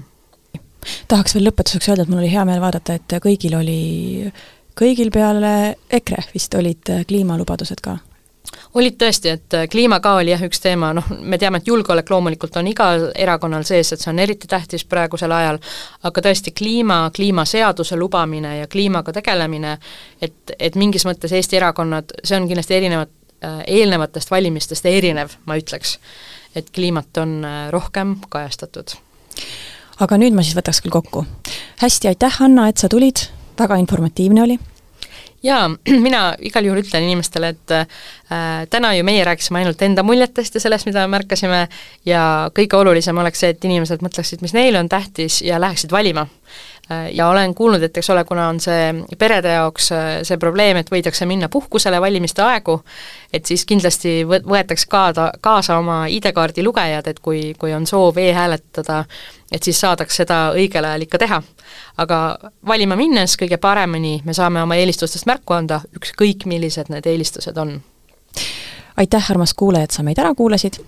Tahaks veel lõpetuseks öelda, et mul oli hea meel vaadata, et kõigil oli, kõigil peale EKRE vist olid kliimalubadused ka. Olid tõesti, et kliima ka oli jah, üks teema, noh, me teame, et julgeolek loomulikult on igal erakonnal sees, et see on eriti tähtis praegusel ajal, aga tõesti kliima, kliimaseaduse lubamine ja kliimaga tegelemine, et, et mingis mõttes Eesti erakonnad, see on kindlasti erinevad, eelnevatest valimistest erinev, ma ütleks. et kliimat on rohkem kajastatud aga nüüd ma siis võtaks küll kokku. hästi, aitäh, Anna, et sa tulid, väga informatiivne oli jaa, mina igal juhul ütlen inimestele, et äh, täna ju meie rääkisime ainult enda muljetest ja sellest, mida märkasime, ja kõige olulisem oleks see, et inimesed mõtleksid, mis neile on tähtis ja läheksid valima. Äh, ja olen kuulnud, et eks ole, kuna on see perede jaoks äh, see probleem, et võidakse minna puhkusele valimiste aegu, et siis kindlasti võ-, võetakse kaada, kaasa oma ID-kaardi lugejad, et kui, kui on soov e-hääletada, et siis saadaks seda õigel ajal ikka teha. aga valima minnes kõige paremini me saame oma eelistustest märku anda, ükskõik millised need eelistused on aitäh, armas kuulaja, et sa meid ära kuulasid.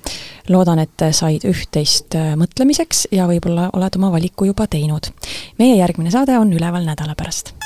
loodan, et said üht-teist mõtlemiseks ja võib-olla oled oma valiku juba teinud. meie järgmine saade on üleval nädala pärast